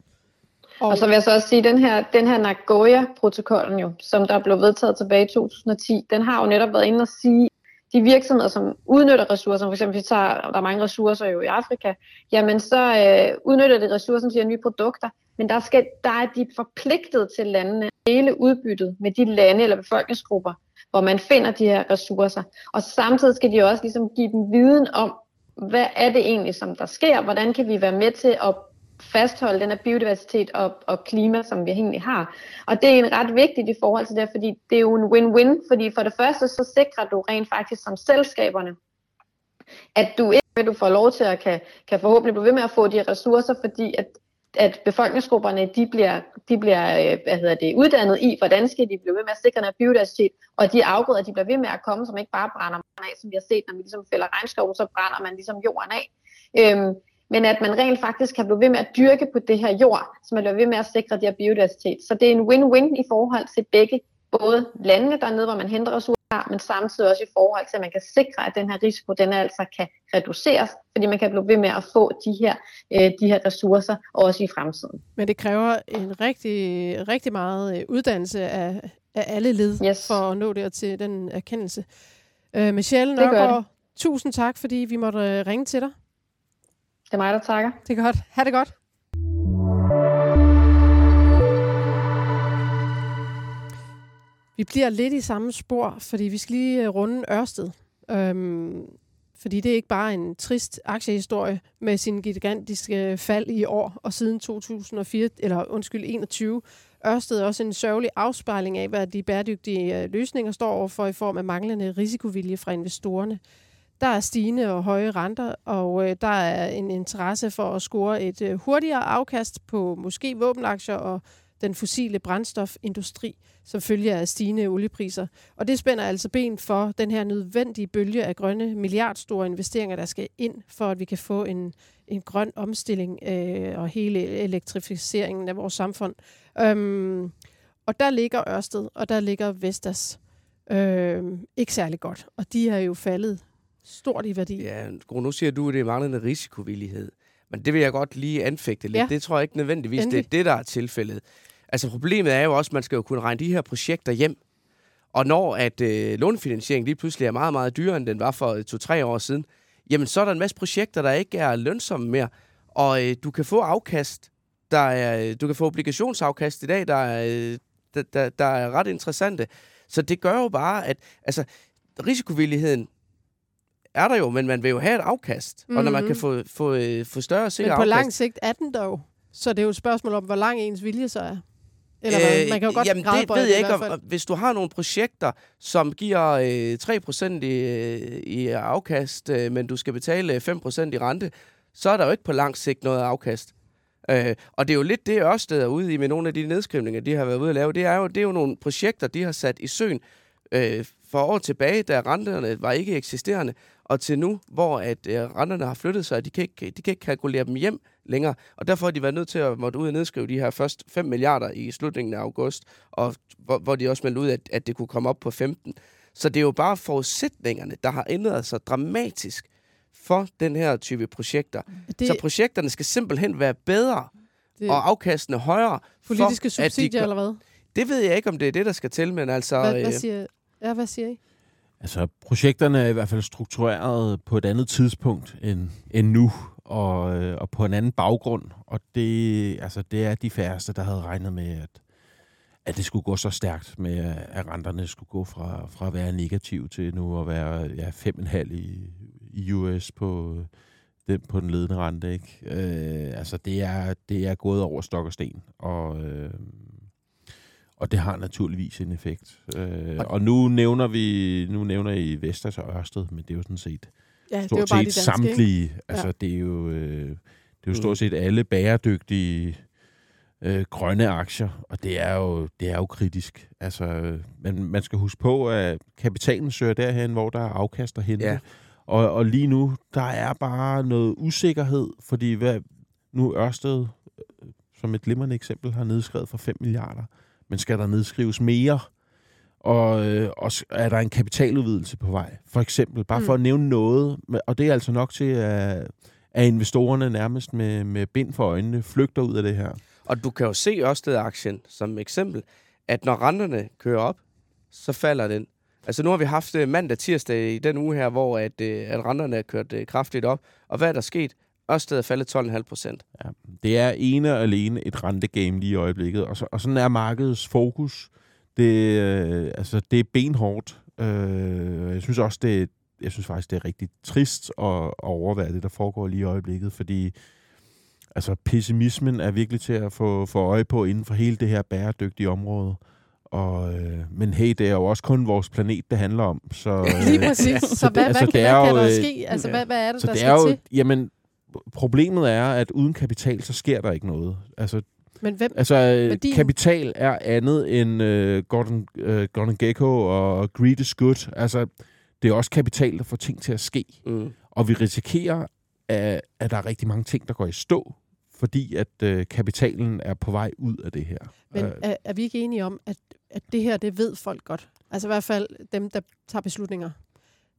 Speaker 5: Og, og så vil jeg så også sige, den her, den her Nagoya-protokollen jo, som der blev vedtaget tilbage i 2010, den har jo netop været inde og sige, de virksomheder, som udnytter ressourcer, for eksempel vi tager, der er mange ressourcer jo i Afrika, jamen så øh, udnytter de ressourcer til nye produkter, men der, skal, der er de forpligtet til landene at dele udbyttet med de lande eller befolkningsgrupper, hvor man finder de her ressourcer. Og samtidig skal de også ligesom give dem viden om, hvad er det egentlig, som der sker, hvordan kan vi være med til at fastholde den her biodiversitet og, og klima, som vi egentlig har. Og det er en ret vigtigt i forhold til det, fordi det er jo en win-win, fordi for det første så sikrer du rent faktisk som selskaberne, at du ikke du får lov til at kan, kan forhåbentlig blive ved med at få de ressourcer, fordi at at befolkningsgrupperne de bliver, de bliver øh, hvad hedder det, uddannet i, hvordan skal de blive ved med at sikre den biodiversitet, og de afgrøder, de bliver ved med at komme, som ikke bare brænder man af, som vi har set, når vi ligesom fælder regnskov, så brænder man ligesom jorden af. Øhm, men at man rent faktisk kan blive ved med at dyrke på det her jord, som man bliver ved med at sikre det her biodiversitet. Så det er en win-win i forhold til begge, både landene dernede, hvor man henter ressourcer, men samtidig også i forhold til, at man kan sikre, at den her risiko, den altså kan reduceres, fordi man kan blive ved med at få de her, øh, de her ressourcer også i fremtiden.
Speaker 1: Men det kræver en rigtig, rigtig meget øh, uddannelse af, af alle led
Speaker 5: Yes.
Speaker 1: for at nå der til den erkendelse. Øh, Michelle Nørgaard, tusind tak, fordi vi måtte øh, ringe til dig.
Speaker 5: Det er mig, der takker.
Speaker 1: Det er godt. Ha' det godt. Vi bliver lidt i samme spor, fordi vi skal lige øh, runde Ørsted. Øhm, fordi det er ikke bare en trist aktiehistorie med sin gigantiske fald i år og siden 2004, eller undskyld, 21. Ørsted er også en sørgelig afspejling af, hvad de bæredygtige øh, løsninger står overfor i form af manglende risikovilje fra investorerne. Der er stigende og høje renter, og øh, der er en interesse for at score et øh, hurtigere afkast på måske våbenaktier og den fossile brændstofindustri, som følger af stigende oliepriser. Og det spænder altså ben for den her nødvendige bølge af grønne milliardstore investeringer, der skal ind, for at vi kan få en, en grøn omstilling øh, og hele elektrificeringen af vores samfund. Øhm, og der ligger Ørsted, og der ligger Vestas øh, ikke særlig godt. Og de er jo faldet stort i værdi.
Speaker 4: Ja, nu siger du, at det er manglende risikovillighed. Men det vil jeg godt lige anfægte lidt.
Speaker 1: Ja.
Speaker 4: Det tror jeg ikke nødvendigvis, det
Speaker 1: Endelig.
Speaker 4: er det, der er tilfældet. Altså problemet er jo også, at man skal jo kunne regne de her projekter hjem. Og når at øh, lånefinansiering lige pludselig er meget, meget dyrere, end den var for øh, to-tre år siden, jamen så er der en masse projekter, der ikke er lønsomme mere. Og øh, du kan få afkast, der er, øh, du kan få obligationsafkast i dag, der er, øh, der, der, der er ret interessante. Så det gør jo bare, at altså, risikovilligheden er der jo, men man vil jo have et afkast. Mm-hmm. Og når man
Speaker 1: Mhm.
Speaker 4: kan få, få, øh, få større og
Speaker 1: Men
Speaker 4: sikker
Speaker 1: på
Speaker 4: afkast...
Speaker 1: lang sigt er den dog. Så det er jo et spørgsmål om, hvor lang ens vilje så er. Eller hvad? Man kan jo godt
Speaker 4: Øh, Jamen, det ved jeg ikke. Om, hvis du har nogle projekter, som giver øh, 3% i, øh, i afkast, øh, men du skal betale 5% i rente, så er der jo ikke på lang sigt noget afkast. Øh, og det er jo lidt det, Ørsted er ude i med nogle af de nedskrivninger, de har været ude at lave. Det er jo, det er jo nogle projekter, de har sat i søen øh, for år tilbage, da renterne var ikke eksisterende, og til nu, hvor at øh, renterne har flyttet sig, og de kan, ikke, de kan ikke kalkulere dem hjem længere. Og derfor har de været nødt til at måtte ud og nedskrive de her først 5 milliarder i slutningen af august, og hvor, hvor de også meldte ud, at, at det kunne komme op på 15. Så det er jo bare forudsætningerne, der har ændret sig dramatisk for den her type projekter.
Speaker 1: Det,
Speaker 4: så projekterne skal simpelthen være bedre
Speaker 1: det
Speaker 4: og afkastene højere.
Speaker 1: politiske
Speaker 4: for, at de
Speaker 1: subsidier, eller hvad?
Speaker 4: Det ved jeg ikke, om det er det, der skal til, men altså...
Speaker 1: Hvad,
Speaker 4: øh,
Speaker 1: hvad, siger, ja, hvad siger I?
Speaker 2: Altså, projekterne er i hvert fald struktureret på et andet tidspunkt end, end nu, og, øh, og på en anden baggrund. Og det, altså, det er de færreste, der havde regnet med, at, at det skulle gå så stærkt med, at renterne skulle gå fra, fra at være negativ til nu at være ja, 5,5 i, i US på øh, den, på den ledende rente. Ikke? Øh, altså, det er, det er gået over stok og sten, og... Øh, og det har naturligvis en effekt. Øh,
Speaker 4: Og-
Speaker 2: og nu nævner vi nu nævner I Vestas og Ørsted, men det er jo sådan set
Speaker 1: Ja, det
Speaker 2: stort
Speaker 1: bare de
Speaker 2: set
Speaker 1: danske, ikke?
Speaker 2: samtlige. Altså det er jo øh, det er jo stort set alle bæredygtige øh, grønne aktier, og det er jo det er jo kritisk. Altså men man skal huske på at kapitalen søger derhen, hvor der er afkast at hente.
Speaker 4: Ja.
Speaker 2: Og, og lige nu der er bare noget usikkerhed, fordi hvad, nu Ørsted øh, som et glimrende eksempel har nedskrevet for 5 milliarder, men skal der nedskrives mere? Og, øh, og er der en kapitaludvidelse på vej? For eksempel, bare
Speaker 1: Mm.
Speaker 2: for at nævne noget. Og det er altså nok til, at, at investorerne nærmest med, med bind for øjnene flygter ud af det her.
Speaker 4: Og du kan jo se Ørsted-aktien som eksempel, at når renterne kører op, så falder den. Altså nu har vi haft øh, mandag tirsdag i den uge her, hvor at, øh, at renterne er kørt øh, kraftigt op. Og hvad er der sket? Ørsted er faldet 12,5 procent.
Speaker 2: Ja. Det er ene og alene et rentegame lige i øjeblikket, og, så, og sådan er markedets fokus. Det, øh, altså, det er benhårdt. Øh, jeg synes også, det, jeg synes faktisk, det er rigtig trist at, at overvære det, der foregår lige i øjeblikket, fordi altså pessimismen er virkelig til at få, få øje på inden for hele det her bæredygtige område. Og, øh, men hey, det er jo også kun vores planet, det handler om. Så, øh,
Speaker 1: Lige præcis. Så hvad,
Speaker 2: altså,
Speaker 1: hvad,
Speaker 2: det
Speaker 1: hvad
Speaker 2: er
Speaker 1: kan
Speaker 2: jo,
Speaker 1: der
Speaker 2: øh,
Speaker 1: ske? Altså, hvad, hvad er det,
Speaker 2: så
Speaker 1: der
Speaker 2: det
Speaker 1: skal
Speaker 2: er jo,
Speaker 1: til?
Speaker 2: jamen, problemet er, at uden kapital, så sker der ikke noget. Altså,
Speaker 1: Men hvem,
Speaker 2: altså
Speaker 1: Værdien-
Speaker 2: kapital er andet end øh, Gordon, øh, Gordon Gekko og Greed is Good. Altså, det er også kapital, der får ting til at ske.
Speaker 4: Mm.
Speaker 2: Og vi risikerer, at, at der er rigtig mange ting, der går i stå, fordi at øh, kapitalen er på vej ud af det her.
Speaker 1: men
Speaker 2: Øh,
Speaker 1: er, er vi ikke enige om, at, at det her, det ved folk godt? Altså i hvert fald dem, der tager beslutninger.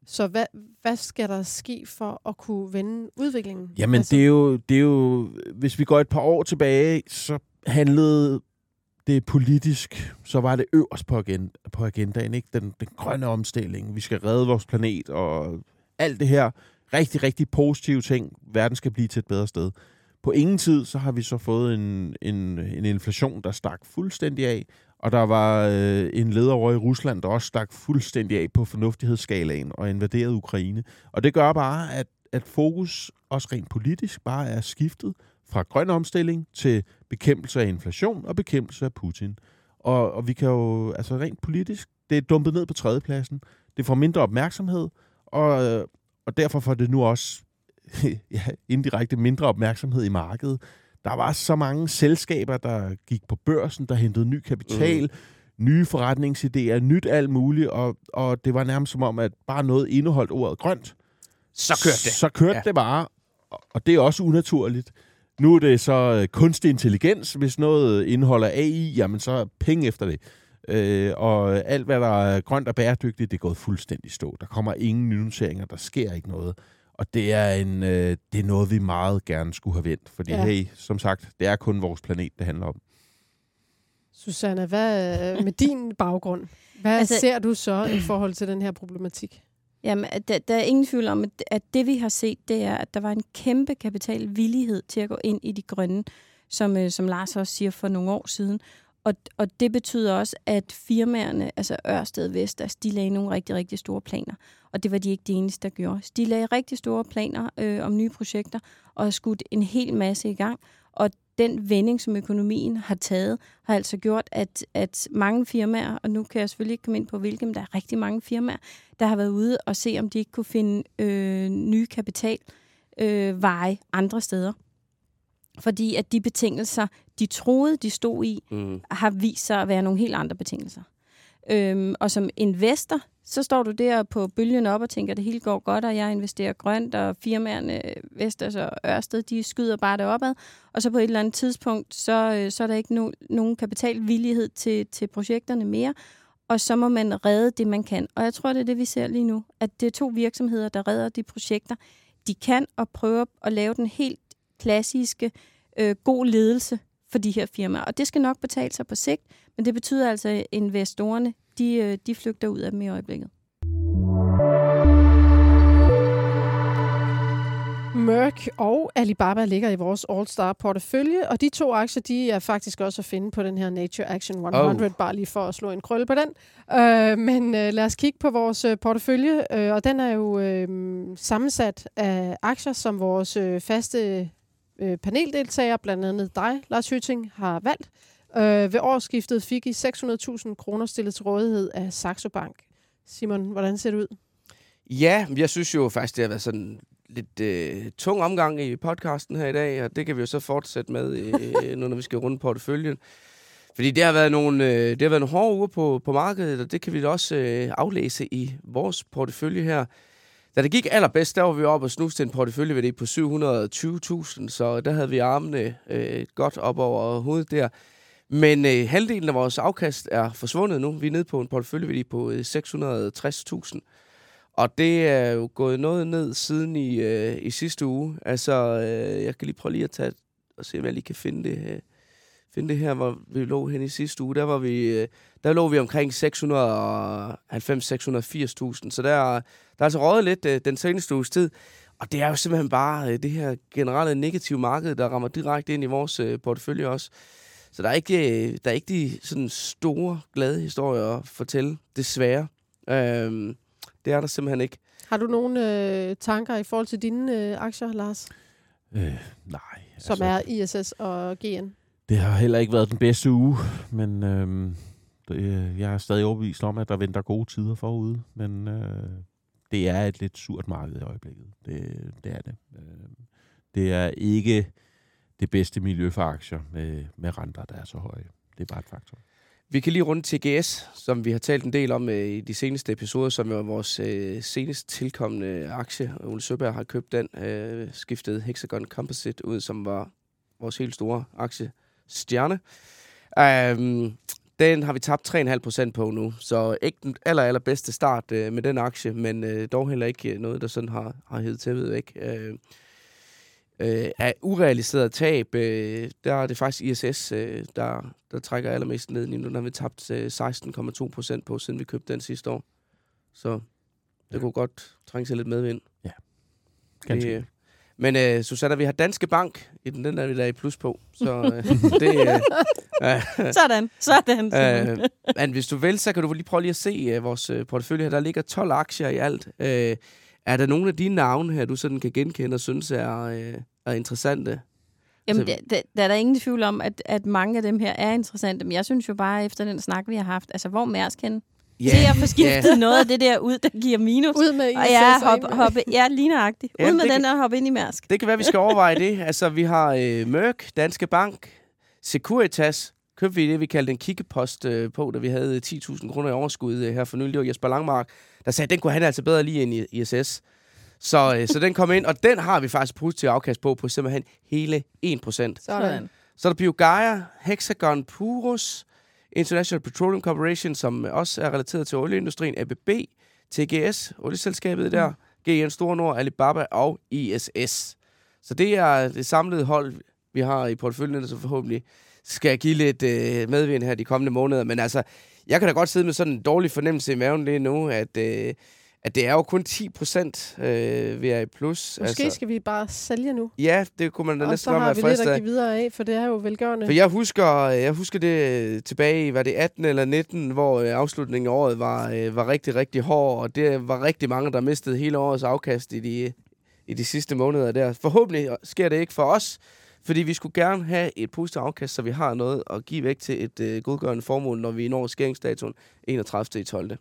Speaker 1: Så hvad, hvad skal der ske for at kunne vende udviklingen?
Speaker 2: Jamen,
Speaker 1: altså,
Speaker 2: det, er jo, det er jo... Hvis vi går et par år tilbage, så handlede det politisk, så var det øverst på, agenda, på agendaen, ikke? Den, den grønne omstilling. Vi skal redde vores planet, og alt det her rigtig, rigtig positive ting. Verden skal blive til et bedre sted. På ingen tid, så har vi så fået en, en, en inflation, der stak fuldstændig af, og der var øh, en leder over i Rusland, der også stak fuldstændig af på fornuftighedsskalaen og invaderede Ukraine. Og det gør bare, at, at fokus, også rent politisk, bare er skiftet fra grøn omstilling til bekæmpelse af inflation og bekæmpelse af Putin. Og, og vi kan jo, altså rent politisk, det er dumpet ned på tredjepladsen. Det får mindre opmærksomhed, og, øh, og derfor får det nu også ja, indirekte mindre opmærksomhed i markedet. Der var så mange selskaber, der gik på børsen, der hentede ny kapital, mm. nye forretningsidéer, nyt alt muligt, og, og det var nærmest som om, at bare noget indeholdt ordet grønt.
Speaker 4: Så kørte det.
Speaker 2: Så kørte
Speaker 4: Ja.
Speaker 2: det bare, og- det er også unaturligt. Nu er det så øh, kunstig intelligens. Hvis noget indeholder AI, jamen så er penge efter det. Øh, og alt, hvad der er grønt og bæredygtigt, det er gået fuldstændig stå. Der kommer ingen nynoteringer, der sker ikke noget. Og det er, en, øh, det er noget, vi meget gerne skulle have vendt. Fordi
Speaker 1: Ja.
Speaker 2: hey, som sagt, det er kun vores planet, det handler om.
Speaker 1: Susanne, hvad med din baggrund? Hvad altså, ser du så i forhold til den her problematik?
Speaker 3: Jamen, der, der er ingen tvivl om, at, at det vi har set, det er, at der var en kæmpe kapitalvillighed til at gå ind i de grønne, som, øh, som Lars også siger for nogle år siden. Og, og det betyder også, at firmaerne, altså Ørsted Vestas, de lagde nogle rigtig, rigtig store planer. Og det var de ikke de eneste, der gjorde. Så de lagde rigtig store planer øh, om nye projekter og har skudt en hel masse i gang. Og den vending, som økonomien har taget, har altså gjort, at, at mange firmaer, og nu kan jeg selvfølgelig ikke komme ind på hvilke, men der er rigtig mange firmaer, der har været ude og se, om de ikke kunne finde øh, nye kapitalveje øh, andre steder. Fordi at de betingelser, de troede, de stod i,
Speaker 4: Mm.
Speaker 3: har vist sig at være nogle helt andre betingelser. Øhm, og som investor, så står du der på bølgen op og tænker, at det hele går godt, og jeg investerer grønt, og firmaerne Vestas og Ørsted, de skyder bare det opad. Og så på et eller andet tidspunkt, så, øh, så er der ikke no, nogen kapitalvillighed til, til projekterne mere, og så må man redde det, man kan. Og jeg tror, det er det, vi ser lige nu, at det er to virksomheder, der redder de projekter. De kan og prøver at lave den helt klassiske øh, god ledelse for de her firmaer. Og det skal nok betale sig på sigt, men det betyder altså, at investorerne, de, øh, de flygter ud af dem i øjeblikket.
Speaker 1: Merck og Alibaba ligger i vores All-Star portefølje, og de to aktier, de er faktisk også at finde på den her Nature Action 100, oh. bare lige for at slå en krølle på den. Øh, men øh, lad os kigge på vores øh, portefølje, øh, og den er jo øh, sammensat af aktier, som vores øh, faste øh, paneldeltagere, blandt andet dig, Lars Hytting, har valgt. Øh, ved årsskiftet fik I 600.000 kroner stillet til rådighed af Saxo Bank. Simon, hvordan ser det ud?
Speaker 4: Ja, jeg synes jo faktisk, det har været sådan lidt øh, tung omgang i podcasten her i dag, og det kan vi jo så fortsætte med, øh, nu når vi skal runde porteføljen. Fordi det har været nogle, øh, det har været nogle hårde uger på, på markedet, og det kan vi da også øh, aflæse i vores portefølje her. Da det gik allerbedst, der var vi oppe og snuste til en porteføljeværdi på 720.000, så der havde vi armene øh, godt op over hovedet der. Men øh, halvdelen af vores afkast er forsvundet nu. Vi er nede på en porteføljeværdi på øh, 660.000. Og det er jo gået noget ned siden i, øh, i sidste uge. Altså, øh, jeg kan lige prøve lige at tage og se, om jeg lige kan finde det, øh, finde det her, hvor vi lå hen i sidste uge. Der, var vi, øh, der lå vi omkring 690-680.000. Så der, der er altså røget lidt øh, den seneste uges tid. Og det er jo simpelthen bare øh, det her generelle negative marked, der rammer direkte ind i vores portefølje også. Så der er ikke, der er ikke de sådan store, glade historier at fortælle, desværre. Øhm, det er der simpelthen ikke.
Speaker 1: Har du nogle øh, tanker i forhold til dine øh, aktier, Lars?
Speaker 2: Øh, nej.
Speaker 1: som er ISS og GN.
Speaker 2: Det har heller ikke været den bedste uge, men øhm, det, øh, jeg er stadig overbevist om, at der venter gode tider forude. Men øh, det er et lidt surt marked i øjeblikket. Det, det er det. Øh, det er ikke det bedste miljø for aktier med, med renter, der er så høje. Det er bare et faktor.
Speaker 4: Vi kan lige runde TGS, som vi har talt en del om øh, i de seneste episoder, som er vores øh, senest tilkommende aktie. Ole Søberg har købt den, øh, skiftet Hexagon Composite ud, som var vores helt store aktie stjerne. Um, den har vi tabt 3,5 procent på nu, så ikke den aller, aller bedste start øh, med den aktie, men øh, dog heller ikke noget, der sådan har, har heddet tæppet væk. Øh, øh, af urealiseret tab, øh, der er det faktisk ISS, øh, der, der trækker allermest ned lige nu. Der har vi tabt øh, 16,2 procent på, siden vi købte den sidste år. Så det ja. kunne godt trænge sig lidt medvind.
Speaker 2: Ja, ganske.
Speaker 4: Det, øh, men øh, Susanna, vi har Danske Bank, i den, den er vi der i plus på. Så øh, det...
Speaker 3: Øh, sådan, sådan.
Speaker 4: Øh, men hvis du vil, så kan du lige prøve lige at se uh, vores uh, portefølje her. Der ligger 12 aktier i alt. Uh, er der nogle af dine navne her, du sådan kan genkende og synes er, uh, er interessante?
Speaker 3: Jamen, der, der, der er der ingen tvivl om, at, at mange af dem her er interessante. Men jeg synes jo bare, efter den snak, vi har haft, altså hvor Mærsk henne? Yeah. Se at få skiftet yeah. noget af det der ud, der giver minus.
Speaker 1: Ud med ISS
Speaker 3: og ja, hoppe, hoppe, ja, ligneragtigt. Ud med den og hoppe ind i Mærsk.
Speaker 4: Det kan være, vi skal overveje det. Altså, vi har øh, Mørk, Danske Bank, Securitas, købte vi det, vi kaldte en kikkepost øh, på, da vi havde 10.000 kroner i overskud øh, her for nylig. Det var Jesper Langmark, der sagde, at den kunne han altså bedre lige end i ISS. Så, øh, så den kom ind, og den har vi faktisk positiv afkast på, på simpelthen hele 1%.
Speaker 3: Sådan.
Speaker 4: Så er der BioGaia, Hexagon Purus, International Petroleum Corporation, som også er relateret til olieindustrien, ABB, TGS, olieselskabet der, mm. GN Store Nord, Alibaba og ISS. Så det er det samlede hold, vi har i porteføljen, så forhåbentlig skal give lidt øh, medvind her de kommende måneder. Men altså, jeg kan da godt sidde med sådan en dårlig fornemmelse i maven lige nu, at, øh, at det er jo kun 10 procent, øh, vi er i plus.
Speaker 1: Måske altså, skal vi bare sælge nu.
Speaker 4: Ja, det kunne man da næsten
Speaker 1: godt
Speaker 4: være
Speaker 1: frisk af. Og så har vi lidt at give videre af, for det er jo velgørende.
Speaker 4: For jeg husker, jeg husker det tilbage i, var det 18 eller 19, hvor øh, afslutningen af året var, øh, var rigtig, rigtig hård, og det var rigtig mange, der mistede hele årets afkast i de, i de sidste måneder der. Forhåbentlig sker det ikke for os, fordi vi skulle gerne have et positivt afkast, så vi har noget at give væk til et øh, godgørende formål, når vi når skæringsdatoen 31. i 12.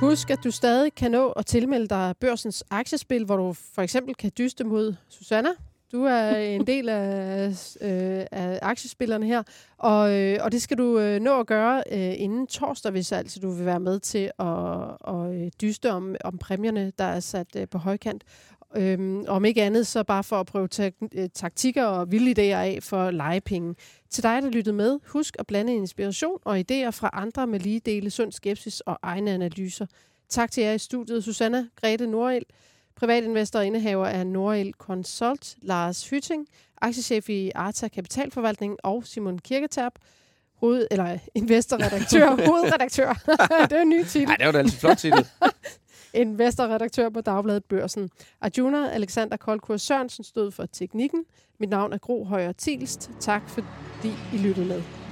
Speaker 1: Husk, at du stadig kan nå at tilmelde dig børsens aktiespil, hvor du for eksempel kan dyste mod Susanna. Du er en del af, øh, af aktiespillerne her, og, øh, og det skal du øh, nå at gøre øh, inden torsdag, hvis altså du vil være med til at, at øh, dyste om, om præmierne, der er sat øh, på højkant. Øhm, om ikke andet, så bare for at prøve tak- øh, taktikker og vilde idéer af for legepenge. Til dig, der lyttede med, husk at blande inspiration og idéer fra andre med lige dele sund skepsis og egne analyser. Tak til jer i studiet, Susanna Grete Nordel, privatinvestor og indehaver af Nordel Consult, Lars Hytting, aktiechef i Arta Kapitalforvaltning og Simon Kirketerp, hoved, eller investorredaktør, hovedredaktør. det er en ny titel.
Speaker 4: Nej, det var da altid flot titel.
Speaker 1: investorredaktør på Dagbladet Børsen. Arjuna Alexander Koldkur Sørensen stod for teknikken. Mit navn er Gro Højer Tilst. Tak fordi I lyttede med.